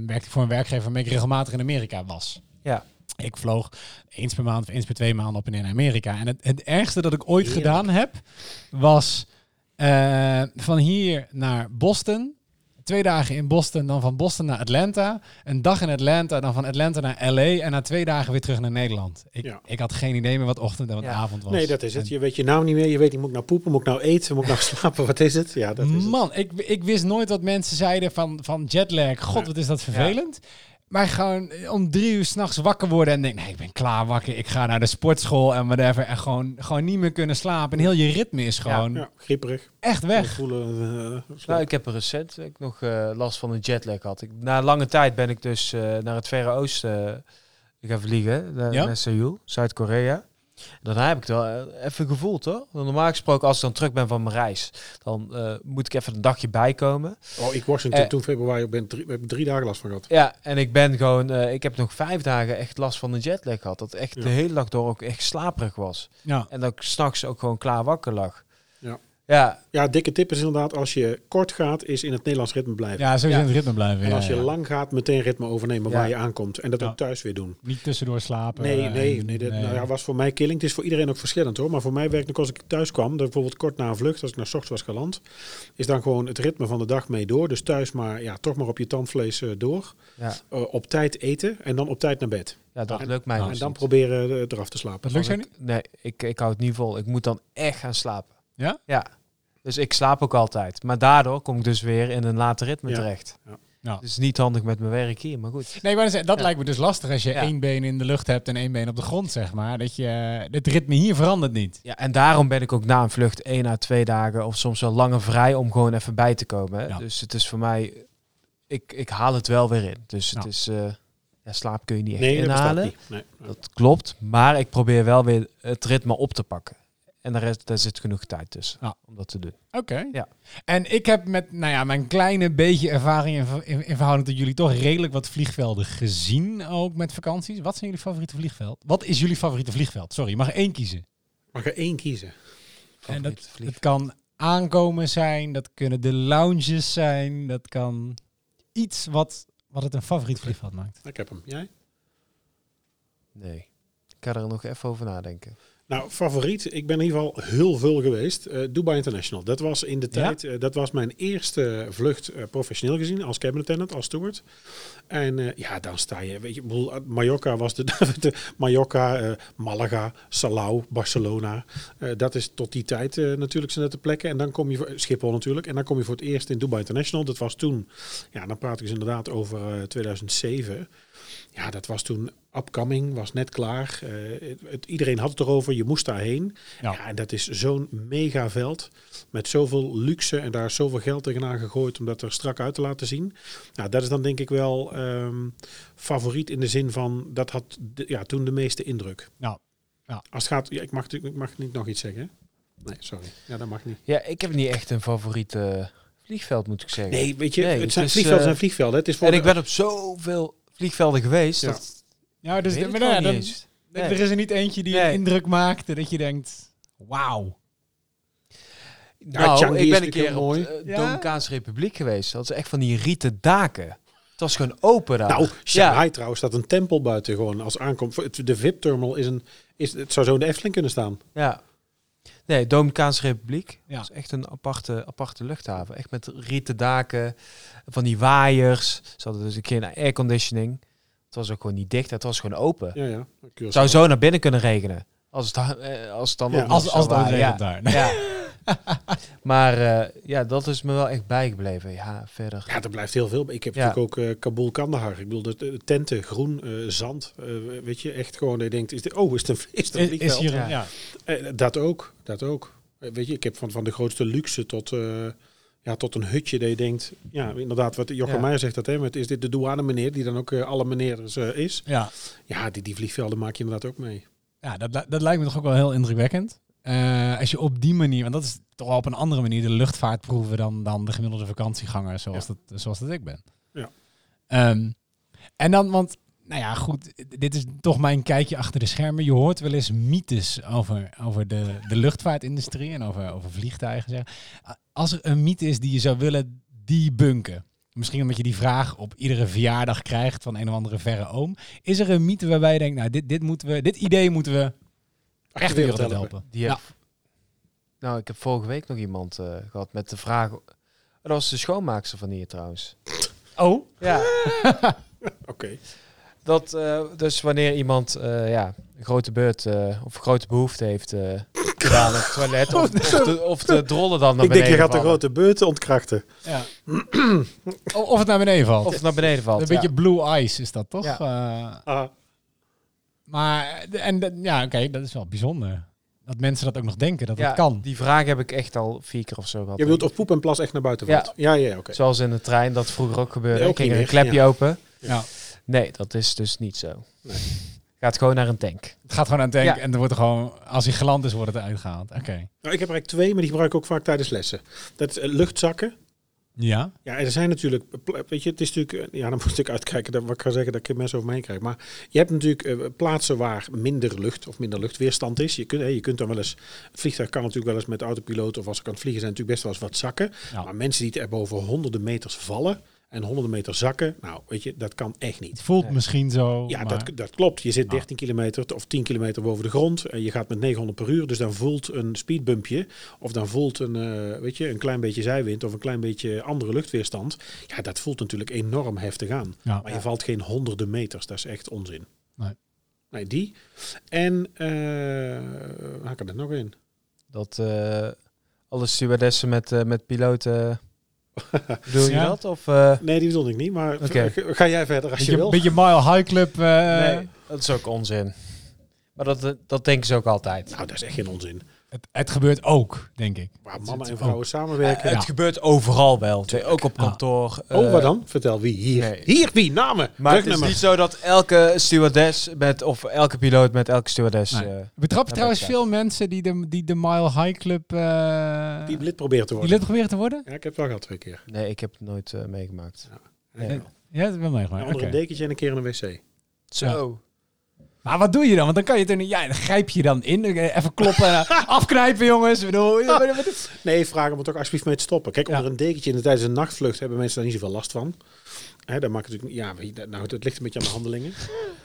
werkte ik voor een werkgever waarmee ik regelmatig in Amerika was. Ja. Ik vloog eens per maand of eens per twee maanden op en in Amerika. En het, het ergste dat ik ooit Heerlijk. gedaan heb, was van hier naar Boston. Twee dagen in Boston, dan van Boston naar Atlanta. Een dag in Atlanta, dan van Atlanta naar LA. En na twee dagen weer terug naar Nederland. Ik, Ja. ik had geen idee meer wat ochtend en wat Ja. avond was. Nee, dat is het. En- Je weet je naam niet meer. Je weet niet, moet ik nou poepen, moet ik nou eten, moet ik nou slapen, wat is het? Ja, dat is het. Man, ik, ik wist nooit wat mensen zeiden van, van jetlag. God, Ja. wat is dat vervelend. Maar gewoon om drie uur s'nachts wakker worden en denk, nee, ik ben klaar wakker. Ik ga naar de sportschool en whatever. En gewoon, gewoon niet meer kunnen slapen. En heel je ritme is gewoon Ja, grieperig. echt weg. Voelen, eh. Nou, ik heb er recent ik nog eh, last van een jetlag gehad. Ik, na lange tijd ben ik dus eh, naar het Verre Oosten eh, gaan vliegen, naar, Ja? naar Seoul, Zuid-Korea. Daarna heb ik het wel eh, even gevoeld hoor. Want Normaal gesproken, als ik dan terug ben van mijn reis, dan eh, moet ik even een dagje bijkomen. Oh, ik Washington Eh. toen februari, ik ben drie, hebben drie dagen last van gehad. Ja, en ik ben gewoon, eh, ik heb nog vijf dagen echt last van een jetlag gehad. Dat echt Ja. de hele dag door ook echt slaperig was. Ja. En dat ik s'nachts ook gewoon klaar wakker lag. Ja. Ja, Ja, dikke tip is inderdaad, als je kort gaat, is in het Nederlands ritme blijven. Ja, sowieso Ja. in het ritme blijven. En ja, als je ja. lang gaat, meteen ritme overnemen Ja. waar je aankomt. En dat Ja. ook thuis weer doen. Niet tussendoor slapen. Nee, eh, nee, en- nee, dat nee. Nou ja, was voor mij killing. Het is voor iedereen ook verschillend hoor. Maar voor mij werkt ook als ik thuis kwam, dat bijvoorbeeld kort na een vlucht, als ik naar 's ochtends was geland, is dan gewoon het ritme van de dag mee door. Dus thuis maar, ja, toch maar op je tandvlees eh, door. ja. Eh, op tijd eten en dan op tijd naar bed. ja dat En- lukt mij en dus en dan niet. proberen eraf te slapen. Dat lukt Als niet? Nee, ik, ik hou het niet vol. Ik moet dan echt gaan slapen. Ja? Ja. Dus ik slaap ook altijd. Maar daardoor kom ik dus weer in een later ritme Ja. terecht. Ja. Ja. Dus niet handig met mijn werk hier, maar goed. Nee, maar dat Ja. lijkt me dus lastig als je Ja. één been in de lucht hebt en één been op de grond, zeg maar. Dat je, het ritme hier verandert niet. Ja, en daarom ben ik ook na een vlucht één à twee dagen of soms wel langer vrij om gewoon even bij te komen. Ja. Dus het is voor mij, ik, ik haal het wel weer in. Dus het Ja. is, eh, ja, slaap kun je niet echt Nee, dat inhalen. niet. Nee. Dat klopt, maar ik probeer wel weer het ritme op te pakken. En daar, is, daar zit genoeg tijd tussen Ja. om dat te doen. Oké. Ja. En ik heb met nou ja, mijn kleine beetje ervaring in, in, in verhouding tot jullie toch redelijk wat vliegvelden gezien, ook met vakanties. Wat zijn jullie favoriete vliegveld? Wat is jullie favoriete vliegveld? Sorry, je mag er één kiezen. Mag er één kiezen. En dat, het kan aankomen zijn, dat kunnen de lounges zijn, dat kan iets wat, wat het een favoriet vliegveld maakt. Ik heb hem. Jij? Nee, ik ga er nog even over nadenken. Nou, favoriet. Ik ben in ieder geval heel veel geweest. Eh, Dubai International. Dat was in de Ja? tijd. eh, dat was mijn eerste vlucht eh, professioneel gezien als cabin attendant, als steward. En ja, dan sta je. Weet je, bedoel, Mallorca was de, de Mallorca, Malaga, Salau, Barcelona. Dat is tot die tijd natuurlijk zijn de plekken. En dan kom je voor Schiphol natuurlijk. En dan kom je voor het eerst in Dubai International. Dat was toen. Ja, dan praat ik dus inderdaad over eh, 2007. Ja, dat was toen upcoming, was net klaar. Eh, het, het- iedereen had het erover, je moest daarheen. Ja. Ja. en dat is zo'n mega veld met zoveel luxe en daar is zoveel geld tegenaan gegooid om dat er strak uit te laten zien. Nou, dat is dan denk ik wel ehm, favoriet in de zin van dat had de- ja, toen de meeste indruk. Nou, ja. Als het gaat, ja, ik, mag, ik mag niet nog iets zeggen. hè? Nee, sorry. Ja, dat mag niet. Ja, ik heb niet echt een favoriete vliegveld, moet ik zeggen. Nee, weet je, Nee, het het zijn is, vliegvelden eh, zijn vliegvelden. Het is voor En de- ik ben op zoveel vliegvelden geweest. Ja. Dat Ja, dus maar nou dan- eens. er Nee. is er niet eentje die Nee. een indruk maakte dat je denkt, wauw. Nou, Changi ik ben een keer op mooi. de eh, Ja? Dominicaanse Republiek geweest. Dat is echt van die rieten daken. Het was gewoon open daar. Nou, Shanghai trouwens staat een tempel buiten gewoon als aankomt. Het- De VIP-terminal is een, is, het zou zo in de Efteling kunnen staan. Ja. Nee, Dominicaanse Republiek. Ja. Dat is echt een aparte, aparte luchthaven. Echt met rieten daken, van die waaiers. Ze hadden dus een keer een airconditioning. Het was ook gewoon niet dicht, het was gewoon open. Ja, ja. Het zou zo naar binnen kunnen regenen. Als het, dan- eh, als het dan Ja. Als, als dat waren, regent ja. daar. Ja. maar eh, ja, dat is me wel echt bijgebleven. Ja, verder. Ja, er blijft heel veel. Ik heb Ja. natuurlijk ook eh, Kabul Kandahar. Ik bedoel, de, de tenten, groen, eh, zand. eh, weet je, echt gewoon. dat Je denkt, is dit, oh, is het een, is het een Is, vliegveld? is hier Ja. een, ja. Eh, dat ook, dat ook. Eh, weet je, ik heb van, van de grootste luxe tot, eh, ja, tot een hutje dat je denkt, ja, inderdaad, wat Jochem Ja. Meijer zegt dat, hè, met, is dit de douane meneer, die dan ook eh, alle meneers eh, is. Ja. Ja, die, die vliegvelden maak je inderdaad ook mee. Ja, dat, dat lijkt me toch ook wel heel indrukwekkend. Eh, als je op die manier, want dat is toch wel op een andere manier de luchtvaart proeven dan, dan de gemiddelde vakantieganger zoals, dat, zoals dat ik ben. Ja. Ehm, en dan, want, nou ja, goed, dit is toch mijn kijkje achter de schermen. Je hoort wel eens mythes over, over de, de luchtvaartindustrie en over, over vliegtuigen. Zeg. Als er een mythe is die je zou willen debunken, misschien omdat je die vraag op iedere verjaardag krijgt van een of andere verre oom, is er een mythe waarbij je denkt, nou, dit, dit, moeten we, dit idee moeten we echt de wereld helpen? Die heb- Nou, ik heb vorige week nog iemand eh, gehad met de vraag... Dat was de schoonmaakster van hier trouwens. Oh? Ja. Oké. Dat, eh, dus wanneer iemand eh, ja, een grote beurt eh, of een grote behoefte heeft eh, gedaan op het toilet, of, of, de, of de drollen dan naar Ik denk, beneden je gaat de grote beurten ontkrachten. Ja. Of het naar beneden valt. Of het naar beneden valt. een beetje blue ice is dat toch? Ja. Maar, en ja, oké, dat is wel bijzonder. Dat mensen dat ook nog denken, dat ja, het kan. Die vraag heb ik echt al vier keer of zo gehad. je bedoelt of poep en plas echt naar buiten Ja. valt? Ja, ja, ja oké. Zoals in de trein, dat vroeger ook gebeurde. Ik ging er een klepje ja. open. Ja. Nee, dat is dus niet zo. Nee. Gaat gewoon naar een tank. Het gaat gewoon aan het denken Ja. en er wordt er gewoon, als hij geland is, wordt het eruit gehaald. Oké. Nou, ik heb er eigenlijk twee, maar die gebruik ik ook vaak tijdens lessen. Dat is eh, luchtzakken. Ja? Ja, er zijn natuurlijk, weet je, het is natuurlijk, eh, ja, dan moet ik uitkijken dat wat ik ga zeggen dat ik mensen over me heen krijg. Maar je hebt natuurlijk eh, plaatsen waar minder lucht of minder luchtweerstand is. Je kunt, je kunt dan wel eens, het vliegtuig kan natuurlijk wel eens met autopiloot of als ik aan het vliegen zijn natuurlijk best wel eens wat zakken. Ja. Maar mensen die er boven honderden meters vallen en honderden meter zakken, nou, weet je, dat kan echt niet. Het voelt Nee. misschien zo. Ja, maar- dat, dat klopt. Je zit Ah. 13 kilometer of 10 kilometer boven de grond en je gaat met 900 per uur. Dus dan voelt een speedbumpje of dan voelt een, eh, weet je, een klein beetje zijwind of een klein beetje andere luchtweerstand. Ja, dat voelt natuurlijk enorm heftig aan. Ja. Maar je valt geen honderden meters. Dat is echt onzin. Nee. Nee, die. En eh haak er nog in. Dat eh, alle stewardessen met, met piloten... Bedoel je Ja. dat? Of, eh, Nee, die bedoel ik niet. Maar ga jij verder als je wil. beetje Mile High Club. eh, nee, dat is ook onzin. Maar dat, eh, dat denken ze ook altijd. Nou, dat is echt geen onzin. Het, het gebeurt ook, denk ik. Waar mannen en vrouwen samenwerken. Ja. Het gebeurt overal wel. Ook op Ja. kantoor. oh, eh, wat dan? Vertel wie? Hier. nee. Hier, wie? Namen. Maar het is niet zo dat elke stewardess met, of elke piloot met elke stewardess... Nee. eh, Ik betrap je trouwens veel mensen die de, die de Mile High Club... eh, Die lid probeert te die worden. lid proberen te worden? Ja, ik heb het wel gehad twee keer. nee, ik heb het nooit eh, meegemaakt. Ja. Ja, dat is wel Een meegemaakt. een dekentje en een keer in een wc. Zo. Maar wat doe je dan? Want dan kan je het er niet... Ja, dan grijp je dan in. Even kloppen. en, eh, afknijpen, jongens. Bedoel, Nee, vraag hem er toch alsjeblieft mee te stoppen. Kijk, onder een dekentje in de, tijdens een nachtvlucht hebben mensen daar niet zoveel last van. Hè, dat maakt natuurlijk, ja, dat- nou, het ligt een beetje aan de handelingen.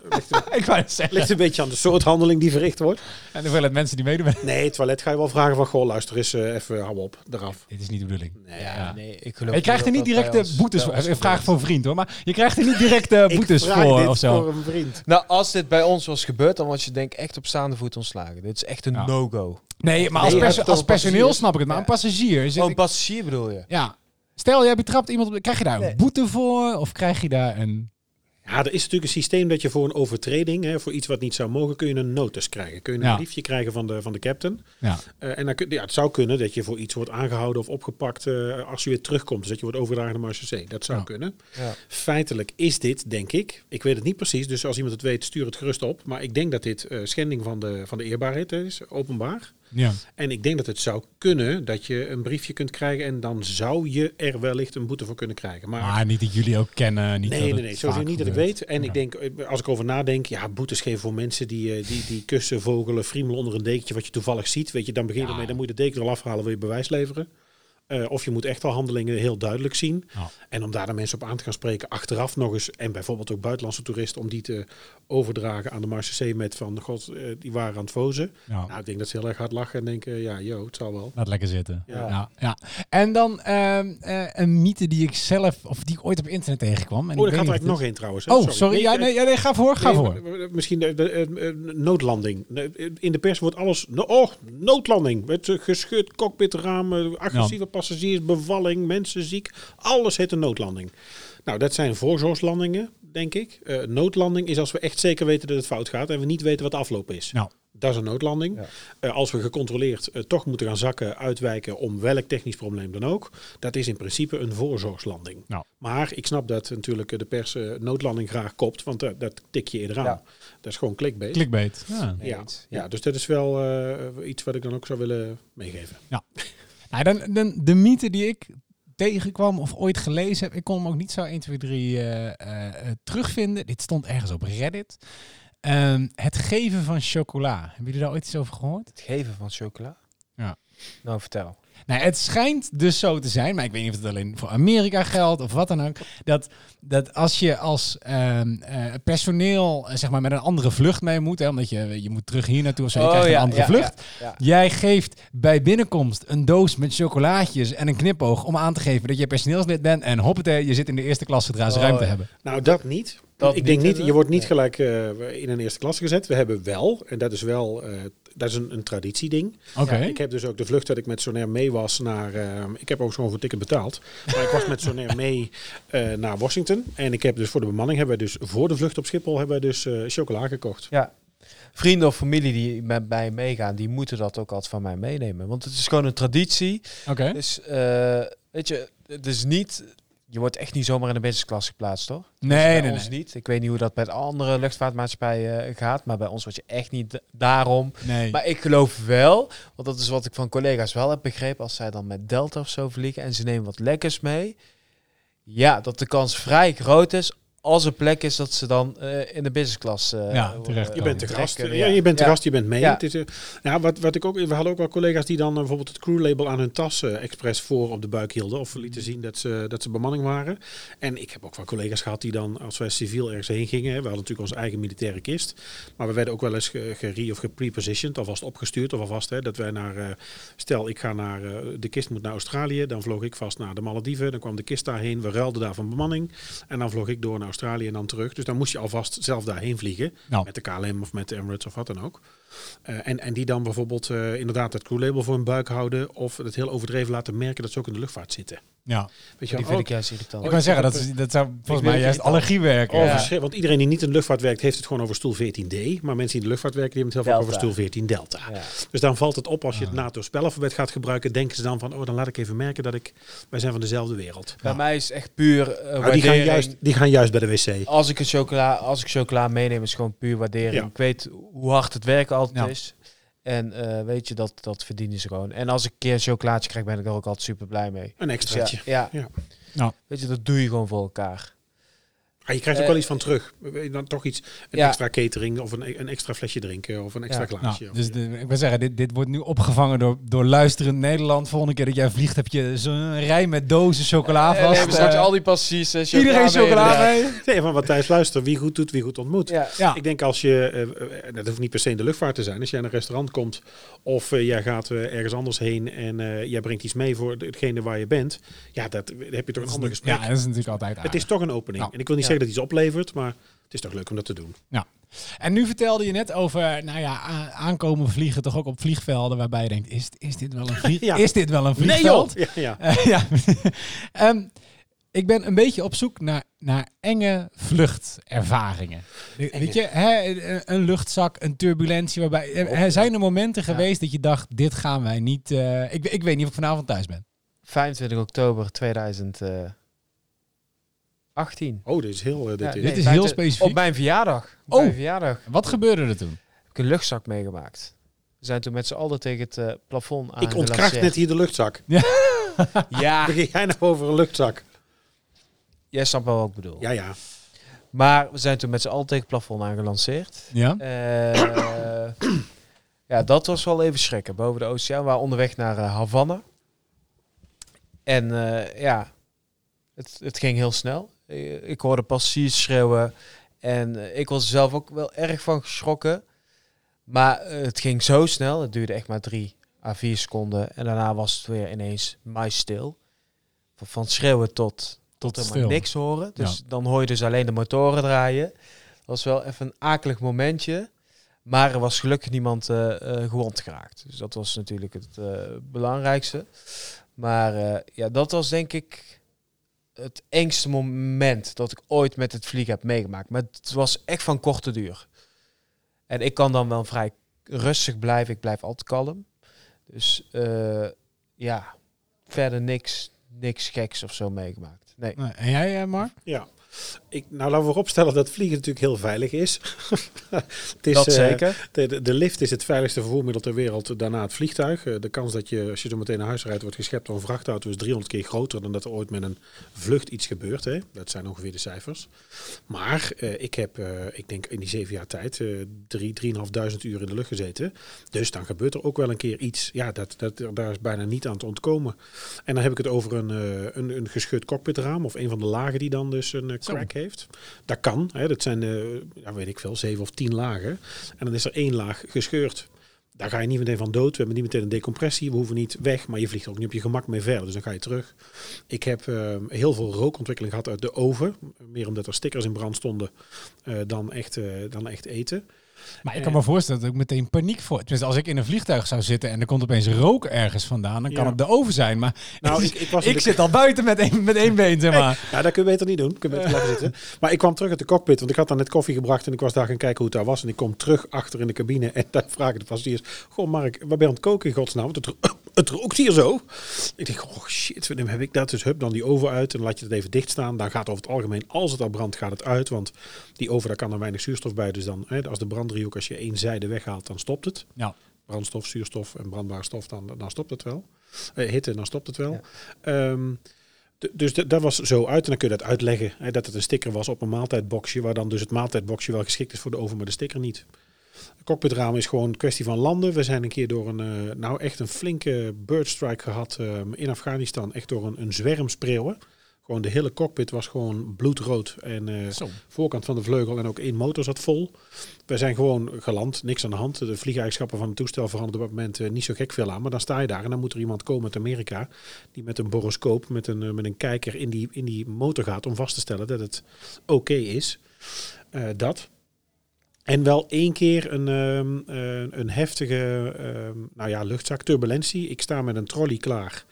Het ligt, een- ik wou het zeggen. ligt een beetje aan de soort handeling die verricht wordt. En de hoeveelheid mensen die meedoen. Nee, het toilet ga je wel vragen van, goh, luister eens eh, even, hou op, eraf. Dit is niet de bedoeling. Nee, Ja. Nee, ik geloof Je krijgt er niet dat direct de ons- boetes voor. Ik vraag gebeurt. voor een vriend hoor. Maar je krijgt er niet direct de boetes vraag voor of zo. voor een vriend. Nou, als dit bij ons was gebeurd, dan was je denk ik echt op staande voet ontslagen. Dit is echt een Ja. no-go. Nee, maar als, Nee, perso- als personeel snap ik het. Maar Ja. een passagier... Oh, een passagier bedoel je? ja. Stel, jij betrapt iemand... op- Krijg je daar Nee. een boete voor? Of krijg je daar een... Ja, er is natuurlijk een systeem dat je voor een overtreding, hè, voor iets wat niet zou mogen, kun je een notice krijgen. Kun je een Ja. briefje krijgen van de, van de captain. Ja. Eh, en dan kun, ja, het zou kunnen dat je voor iets wordt aangehouden of opgepakt eh, als je weer terugkomt. Dus dat je wordt overgedragen naar Marseille. Dat zou Ja. kunnen. Ja. Feitelijk is dit, denk ik, ik weet het niet precies, dus als iemand het weet, stuur het gerust op. Maar ik denk dat dit eh, schending van de, van de eerbaarheid is, openbaar. Ja. En ik denk dat het zou kunnen dat je een briefje kunt krijgen en dan zou je er wellicht een boete voor kunnen krijgen. Maar, Maar niet dat jullie ook kennen. Niet nee, dat nee, het nee, sowieso niet dat ik weet. En Ja. ik denk, eh, als ik over nadenk, ja, boetes geven voor mensen die, eh, die, die kussen, vogelen, friemelen onder een dekentje wat je toevallig ziet. Weet je, dan begin je ermee, dan moet je de deken er al afhalen, wil je bewijs leveren. Eh, of je moet echt al handelingen heel duidelijk zien. Ja. En om daar de mensen op aan te gaan spreken, achteraf nog eens, en bijvoorbeeld ook buitenlandse toeristen, om die te overdragen aan de Marseillais met van, god, eh, die waren aan het fozen. Ja. Nou, ik denk dat ze heel erg hard lachen en denken, ja, joh, het zal wel. Laat lekker zitten. Ja. Ja. Ja, En dan ehm, eh, een mythe die ik zelf, of die ik ooit op internet tegenkwam. En Oh, ik niet er nog één trouwens. hè. Oh, sorry. Ja, nee, ja, nee, ga voor, ga nee, voor. Misschien de, de, noodlanding. In de pers wordt alles... Oh, noodlanding. Met gescheurd cockpitramen, agressieve passagiers, bevalling, mensen ziek. Alles heet een noodlanding. Nou, dat zijn voorzorgslandingen, denk ik. Eh, noodlanding is als we echt zeker weten dat het fout gaat en we niet weten wat de afloop is. Nou. Dat is een noodlanding. Ja. Eh, als we gecontroleerd eh, toch moeten gaan zakken, uitwijken om welk technisch probleem dan ook. Dat is in principe een voorzorgslanding. Nou. Maar ik snap dat natuurlijk de pers noodlanding graag kopt, want dat tik je eerder aan. Ja. Dat is gewoon clickbait. Clickbait. Ja. Ja, ja, dus dat is wel eh, iets wat ik dan ook zou willen meegeven. Nou, dan, dan, de mythe die ik tegenkwam of ooit gelezen heb, ik kon hem ook niet zo 1, 2, 3 eh, eh, eh, terugvinden. Dit stond ergens op Reddit. Ehm, het geven van chocola. Hebben jullie daar ooit iets over gehoord? Het geven van chocola? Ja. Nou, vertel. Nou, het schijnt dus zo te zijn, maar ik weet niet of het alleen voor Amerika geldt of wat dan ook. Dat, dat als je als ehm, eh, personeel eh, zeg maar, met een andere vlucht mee moet, hè, omdat je, je moet terug hier naartoe of zo, je krijgt een andere vlucht. Ja, ja. Jij geeft bij binnenkomst een doos met chocolaatjes en een knipoog om aan te geven dat je personeelslid bent. En hoppatee, je zit in de eerste klas zodra ze Oh, ruimte hebben. Nou, dat niet. Dat ik denk niet, je wordt niet gelijk eh, in een eerste klasse gezet. We hebben wel, en dat is wel, eh, dat is een, een traditieding. Oké. Ik heb dus ook de vlucht dat ik met Sonair mee was naar, eh, ik heb ook gewoon voor ticket betaald. Maar ik was met Sonair mee eh, naar Washington. En ik heb dus voor de bemanning, hebben we dus voor de vlucht op Schiphol, hebben we dus eh, chocola gekocht. Ja. Vrienden of familie die met mij meegaan, die moeten dat ook altijd van mij meenemen. Want het is gewoon een traditie. Oké. Dus, eh, weet je, het is niet... Je wordt echt niet zomaar in de business class geplaatst, toch? Nee, bij nee, ons nee. niet. Ik weet niet hoe dat bij andere luchtvaartmaatschappijen eh, gaat, maar bij ons word je echt niet daarom. Nee. Maar ik geloof wel, want dat is wat ik van collega's wel heb begrepen, als zij dan met Delta of zo vliegen en ze nemen wat lekkers mee, ja, dat de kans vrij groot is als er plek is dat ze dan eh, in de business class eh, Ja, terecht Je bent te terecht gast. Ja, je bent te Ja. gast, je bent mee. Ja. Het is, eh, ja, wat, wat ik ook, we hadden ook wel collega's die dan eh, bijvoorbeeld het crewlabel aan hun tas eh, expres voor op de buik hielden. Of lieten zien dat ze, dat ze bemanning waren. En ik heb ook wel collega's gehad die dan, als wij civiel ergens heen gingen, hè, we hadden natuurlijk onze eigen militaire kist. Maar we werden ook wel eens ge- gere- of geprepositioned, alvast opgestuurd. Of alvast hè, dat wij naar, eh, stel ik ga naar, eh, de kist moet naar Australië. Dan vloog ik vast naar de Malediven. Dan kwam de kist daarheen. We ruilden daar van bemanning. En dan vloog ik door naar Australië en dan terug. Dus dan moest je alvast zelf daarheen vliegen. Nou. Met de KLM of met de Emirates of wat dan ook. Eh, en, en die dan bijvoorbeeld eh, inderdaad het crewlabel voor hun buik houden. Of het heel overdreven laten merken dat ze ook in de luchtvaart zitten. Ja. Weet je Die wel, vind oh, ik juist irritant. Ik wou zeggen, dat, is, dat zou volgens mij juist allergie werken. Oh, Ja. Want iedereen die niet in de luchtvaart werkt, heeft het gewoon over stoel 14D. Maar mensen die in de luchtvaart werken, die hebben het heel vaak over stoel 14 Delta. Ja. Dus dan valt het op als je het Ah. NATO-spellenalfabet gaat gebruiken. Denken ze dan van, oh, dan laat ik even merken dat ik, wij zijn van dezelfde wereld. Bij mij is echt puur Maar die, gaan juist, die gaan juist bij de wc. Als ik een chocola, als ik chocola meeneem, is gewoon puur waardering. Ja. Ik weet hoe hard het werken altijd Ja. is. En eh, weet je, dat, dat verdienen ze gewoon. En als ik een keer een chocolaatje krijg, ben ik er ook altijd super blij mee. Een Dus extraatje. ja, ja. Ja. Nou. Weet je, dat doe je gewoon voor elkaar. Ah, je krijgt ook Eh, wel iets van terug. Dan toch iets, een Ja. extra catering of een, een extra flesje drinken of een extra Ja. glaasje. Nou, dus de, ik wil zeggen, dit, dit wordt nu opgevangen door, door luisterend Nederland. Volgende keer dat jij vliegt, heb je zo'n rij met dozen chocola we vast. hebben straks Eh, al die passagiers. eh, iedereen chocola mee. mee. Nee, van wat Thijs luister, wie goed doet, wie goed ontmoet. Ja. Ja. Ik denk als je, eh, eh, dat hoeft niet per se in de luchtvaart te zijn, als jij in een restaurant komt of eh, jij gaat eh, ergens anders heen en eh, jij brengt iets mee voor hetgene waar je bent, ja, dat heb je toch een ander gesprek. Ja, dat is natuurlijk altijd het is toch een opening. Nou, en ik wil niet ja. Zeggen dat iets oplevert, maar het is toch leuk om dat te doen. En nu vertelde je net over, nou ja, aankomen vliegen toch ook op vliegvelden waarbij je denkt, is, is dit wel een vlieg, Ja. is dit wel een vliegveld? Ja, ja. Eh, ja. Ehm, ik ben een beetje op zoek naar, naar enge vluchtervaringen. Weet je, hè, een- luchtzak, een turbulentie waarbij... Er zijn er momenten Ja. geweest dat je dacht, dit gaan wij niet... eh, ik, ik weet niet of ik vanavond thuis ben. 25 oktober 2018. Oh, dit is heel... eh, dit Ja, is- Dit nee, is heel 25 specifiek. Op mijn verjaardag. Op Oh. mijn verjaardag Wat gebeurde er toen? heb ik een luchtzak meegemaakt. We zijn toen met z'n allen tegen het eh, plafond aan ik ontkracht net hier de luchtzak. Ja, Begin jij nog over een luchtzak? jij snapt wel wat ik bedoel. Ja, ja. Maar we zijn toen met z'n allen tegen het plafond aangelanceerd. Ja? Eh, ja, dat was wel even schrikken. Boven de oceaan. We waren onderweg naar Havana. En eh, ja, het, het ging heel snel. Eh, Ik hoorde passagiers schreeuwen. En eh, ik was er zelf ook wel erg van geschrokken. Maar eh, het ging zo snel. Het duurde echt maar drie à vier seconden. En daarna was het weer ineens muisstil. Van, van schreeuwen tot, tot helemaal stil. niks horen. Dus dan hoor je dus alleen de motoren draaien. Dat was wel even een akelig momentje. Maar er was gelukkig niemand gewond geraakt. Dus dat was natuurlijk het belangrijkste. Maar ja, dat was denk ik het engste moment dat ik ooit met het vliegen heb meegemaakt. Maar het was echt van korte duur. En ik kan dan wel vrij rustig blijven. Ik blijf altijd kalm. Dus eh, ja, verder niks, niks geks of zo meegemaakt. Nee. Nee, En jij, eh, Mark? Ja. Ik, nou, laten we vooropstellen dat vliegen natuurlijk heel veilig is. het is dat eh, zeker. De, de, de lift is het veiligste vervoermiddel ter wereld. Daarna het vliegtuig. Eh, De kans dat je, als je zo meteen naar huis rijdt, wordt geschept door een vrachtauto is 300 keer groter dan dat er ooit met een vlucht iets gebeurt. Hè. Dat zijn ongeveer de cijfers. Maar eh, ik heb, ik denk in die zeven jaar tijd, eh drie, drieënhalfduizend uur in de lucht gezeten. Dus dan gebeurt er ook wel een keer iets. Ja, dat, dat, daar is bijna niet aan te ontkomen. En dan heb ik het over een, een, een gescheurd cockpitraam of een van de lagen die dan dus een crack heeft. Dat kan. Hè. Dat zijn, eh, ja, weet ik veel, zeven of tien lagen. En dan is er één laag gescheurd. Daar ga je niet meteen van dood. We hebben niet meteen een decompressie. We hoeven niet weg, maar je vliegt ook niet op je gemak mee verder. Dus dan ga je terug. Ik heb eh, heel veel rookontwikkeling gehad uit de oven. Meer omdat er stickers in brand stonden eh, dan, echt, dan echt eten. Maar ik kan me voorstellen dat ik meteen paniek voor. Tenminste, als ik in een vliegtuig zou zitten en er komt opeens rook ergens vandaan, dan kan Ja. het de oven zijn. Maar Nou, ik, ik, was ik zit al buiten met één, met één been, zeg maar. Ja, dat kun je beter niet doen. Kun je beter blijven zitten. Maar ik kwam terug uit de cockpit, want ik had daar net koffie gebracht en ik was daar gaan kijken hoe het daar was. En ik kom terug achter in de cabine en daar vragen de passagiers: Goh, Mark, waar ben je aan het koken in godsnaam? Want het, het rookt hier zo. Ik denk, oh shit, dan heb ik dat. Dus hup, dan die oven uit en dan laat je het even dicht staan. Dan gaat over het algemeen, als het al brandt, gaat het uit. Want die oven, daar kan er weinig zuurstof bij. Dus dan, hè, als de branddriehoek, als je één zijde weghaalt, dan stopt het. Ja. Brandstof, zuurstof en brandbare stof, dan, dan stopt het wel. Eh, hitte, dan stopt het wel. Ja. Ehm, Dus dat dat was zo uit en dan kun je dat uitleggen. Hè, dat het een sticker was op een maaltijdboxje, waar dan dus het maaltijdboxje wel geschikt is voor de oven, maar de sticker niet. Het cockpitraam is gewoon een kwestie van landen. We zijn een keer door een, eh, nou echt een flinke birdstrike gehad ehm, in Afghanistan. Echt door een, een zwerm spreeuwen. Gewoon de hele cockpit was gewoon bloedrood. En eh, Zo. voorkant van de vleugel en ook één motor zat vol. We zijn gewoon geland, niks aan de hand. De vliegeigenschappen van het toestel veranderen op dat moment eh, niet zo gek veel aan. Maar dan sta je daar en dan moet er iemand komen uit Amerika die met een boroscoop, met een, eh, met een kijker in die, in die motor gaat om vast te stellen dat het oké is. Eh, dat. En wel één keer een, ehm, eh, een heftige ehm, nou ja, luchtzak, turbulentie. Ik sta met een trolley klaar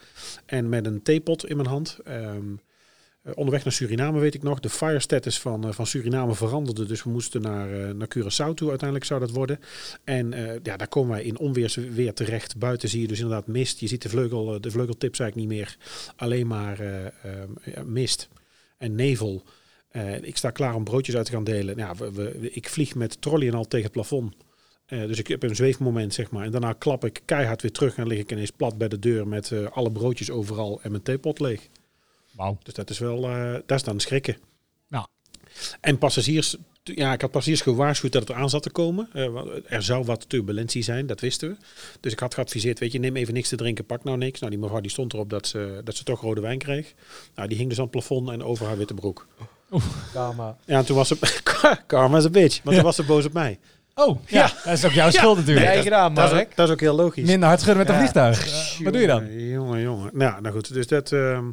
en met een theepot in mijn hand. Ehm, eh, onderweg naar Suriname weet ik nog. De fire status van, eh, van Suriname veranderde. Dus we moesten naar, eh, naar Curaçao toe uiteindelijk zou dat worden. En ja, daar komen wij in onweersweer terecht. Buiten zie je dus inderdaad mist. Je ziet de, vleugel, de vleugeltips eigenlijk niet meer. Alleen maar mist en nevel. Eh, ik sta klaar om broodjes uit te gaan delen. Ja, we, we- ik vlieg met trolley en al tegen het plafond. Eh, dus ik heb een zweefmoment, zeg maar. En daarna klap ik keihard weer terug en lig ik ineens plat bij de deur met eh, alle broodjes overal en mijn theepot leeg. Wauw. Dus dat is wel, dat is dan schrikken. Ja. En passagiers, ja, ik had passagiers gewaarschuwd dat het eraan zat te komen. Er zou wat turbulentie zijn, dat wisten we. Dus ik had geadviseerd, weet je, neem even niks te drinken, pak nou niks. Nou, die mevrouw die stond erop dat ze, dat ze toch rode wijn kreeg. Nou, die hing dus aan het plafond en over haar witte broek. Karma. Ja, en toen was ze, karma is a bitch, want toen was ze boos op mij. Oh, ja. Dat is ook jouw schuld natuurlijk. Jij gedaan, Dat is, Mark. ook, dat is ook heel logisch. Minder hard schudden met een Ja. vliegtuig. Wat doe je dan? Jongen, Jongen. Nou, nou goed, dus dat, ehm,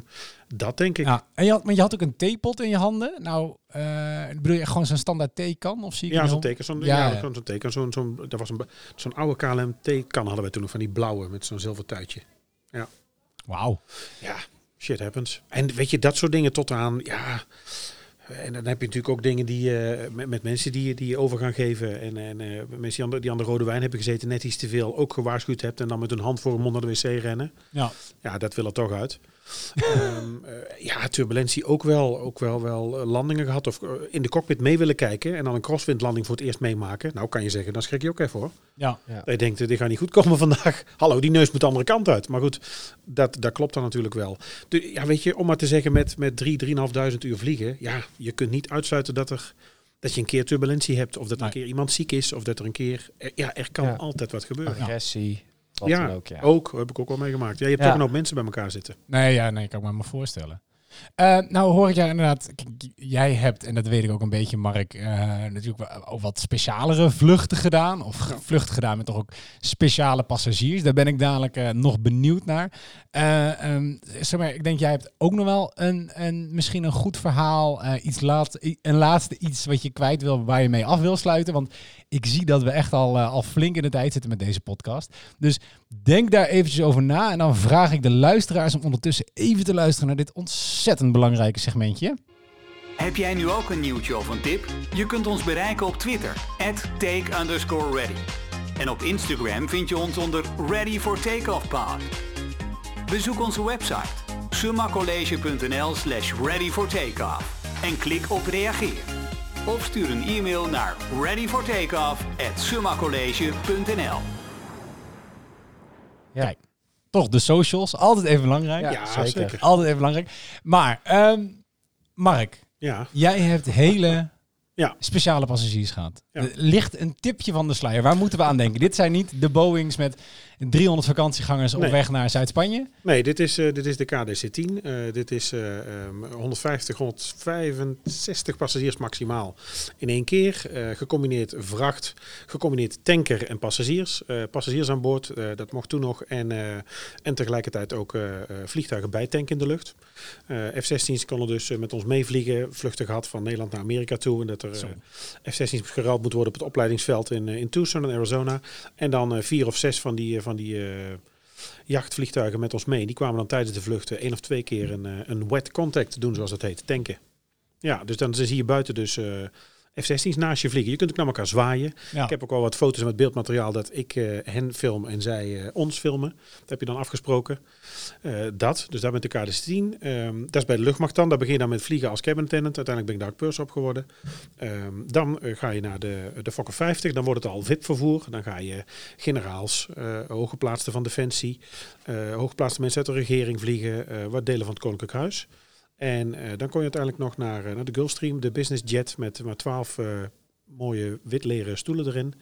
dat denk ik. Ja, en je had, maar je had ook een theepot in je handen. Nou, eh, bedoel je gewoon zo'n standaard theekan? Of zie ik Ja, zo'n teken. Zo'n, Ja, ja, ja. zo'n teken. Zo'n, zo'n, dat was een, zo'n oude KLM T-kan hadden we toen nog van die blauwe met zo'n zilver tuitje. Wauw. Ja, shit happens. En weet je, dat soort dingen tot aan, ja... En dan heb je natuurlijk ook dingen die eh, met, met mensen die, die je over gaan geven. En, en eh, mensen die aan, de, die aan de rode wijn hebben gezeten, net iets te veel, ook gewaarschuwd hebt. En dan met hun hand voor hun mond naar de wc rennen. Ja. Ja, dat wil er toch uit. Ehm, eh, ja, turbulentie ook wel. Ook wel, wel eh, landingen gehad. Of eh, in de cockpit mee willen kijken. En dan een crosswind-landing voor het eerst meemaken. Nou, kan je zeggen, dan schrik je ook even hoor. Ja. Dat je denkt, dit gaat niet goed komen vandaag. Hallo, die neus moet de andere kant uit. Maar goed, dat, dat klopt dan natuurlijk wel. De, ja, weet je, om maar te zeggen met, met drie, drieënhalfduizend uur vliegen. Ja, je kunt niet uitsluiten dat, er, dat je een keer turbulentie hebt. Of dat er een keer iemand ziek is. Of dat er een keer... er- Ja, er kan Ja. altijd wat gebeuren. Agressie. Wat Ja, dan ook, ja. ook. Heb ik ook wel meegemaakt. Ja, je hebt Ja. toch hoop mensen bij elkaar zitten. Nee, ja, nee, kan ik me maar voorstellen. Eh, nou hoor ik jou inderdaad, jij hebt, en dat weet ik ook een beetje Mark, eh, natuurlijk ook wat specialere vluchten gedaan. Of Ja. vluchten gedaan met toch ook speciale passagiers. Daar ben ik dadelijk eh, nog benieuwd naar. Eh, ehm, zeg maar, ik denk jij hebt ook nog wel een, een misschien een goed verhaal. eh, iets laat, een laatste iets wat je kwijt wil, waar je mee af wil sluiten. Want ik zie dat we echt al, eh, al flink in de tijd zitten met deze podcast. Dus denk daar eventjes over na. En dan vraag ik de luisteraars om ondertussen even te luisteren naar dit ontzettend ontzettend belangrijke segmentje. Heb jij nu ook een nieuwtje of een tip? Je kunt ons bereiken op Twitter, take underscore ready. En op Instagram vind je ons onder Ready for Takeoff Pod. Bezoek onze website summacollege.nl slash ready for takeoff en klik op reageer. Of stuur een e-mail naar readyfortakeoff at summacollege.nl Ja. Kijk, toch de socials, altijd even belangrijk. Ja, zeker. Altijd even belangrijk. Maar, ehm, Mark, Ja, jij hebt hele Ja. speciale passagiers gehad. Ja. Er ligt een tipje van de sluier. Waar moeten we aan denken? Dit zijn niet de Boeings met 300 vakantiegangers op weg naar Zuid-Spanje. nee, dit is, eh, dit is de KDC-10. Eh, dit is ehm, 150, 165 passagiers maximaal in één keer. Eh, gecombineerd vracht, gecombineerd tanker en passagiers. Passagiers aan boord, dat mocht toen nog. En, en tegelijkertijd ook vliegtuigen bijtanken in de lucht. Eh, F-16's konden dus met ons meevliegen. Vluchten gehad van Nederland naar Amerika toe. En dat er Zo. eh, F-16's geruild moeten worden op het opleidingsveld in, in Tucson, in Arizona. En dan vier of zes van die, eh, die eh, jachtvliegtuigen met ons mee. Die kwamen dan tijdens de vluchten één of twee keer een, eh, een wet contact doen, zoals dat heet, tanken. Ja, dus dan zie je buiten dus eh, F-16's naast je vliegen. Je kunt ook naar elkaar zwaaien. Ja. Ik heb ook wel wat foto's met beeldmateriaal dat ik eh, hen film en zij eh, ons filmen. Dat heb je dan afgesproken. Eh, dat, dus daar ben ik de KDC-10. Ehm, dat is bij de luchtmacht dan. Daar begin je dan met vliegen als cabin attendant. Uiteindelijk ben ik daar ook op geworden. Ehm, dan ga je naar de, de Fokker 50. Dan wordt het al VIP-vervoer. Dan ga je generaals, hooggeplaatsten van Defensie, hooggeplaatste mensen uit de regering vliegen. wat delen van het Koninklijk Huis. En eh, dan kon je uiteindelijk nog naar, eh, naar de Gulfstream, de business jet met maar 12 eh, mooie wit leren stoelen erin.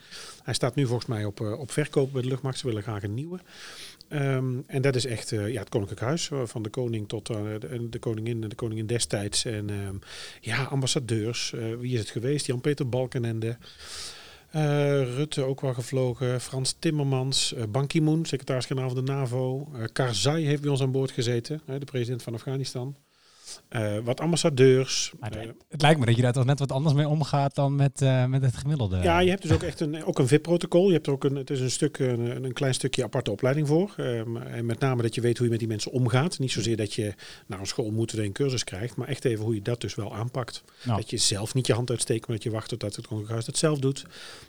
Hij staat nu volgens mij op, op verkoop bij de luchtmacht. Ze willen graag een nieuwe. Ehm, en dat is echt ja, het koninklijk huis, van de koning tot de, koningin en de koningin destijds. En ehm, ja, ambassadeurs. wie is het geweest? Jan-Peter Balkenende. Rutte ook wel gevlogen. Frans Timmermans. Ban Ki-moon, secretaris-generaal van de NAVO. Karzai heeft bij ons aan boord gezeten. de president van Afghanistan. Eh, wat ambassadeurs. Eh, het, lijkt me dat je daar toch net wat anders mee omgaat dan met, eh, met het gemiddelde. Ja, je hebt dus ook echt een, ook een VIP-protocol. Je hebt er ook een, het is een, stuk, een, een klein stukje aparte opleiding voor. Ehm, en met name dat je weet hoe je met die mensen omgaat. Niet zozeer dat je naar een school moet en een cursus krijgt, maar echt even hoe je dat dus wel aanpakt. Nou. Dat je zelf niet je hand uitsteekt, maar dat je wacht tot het Koninklijk dat zelf doet.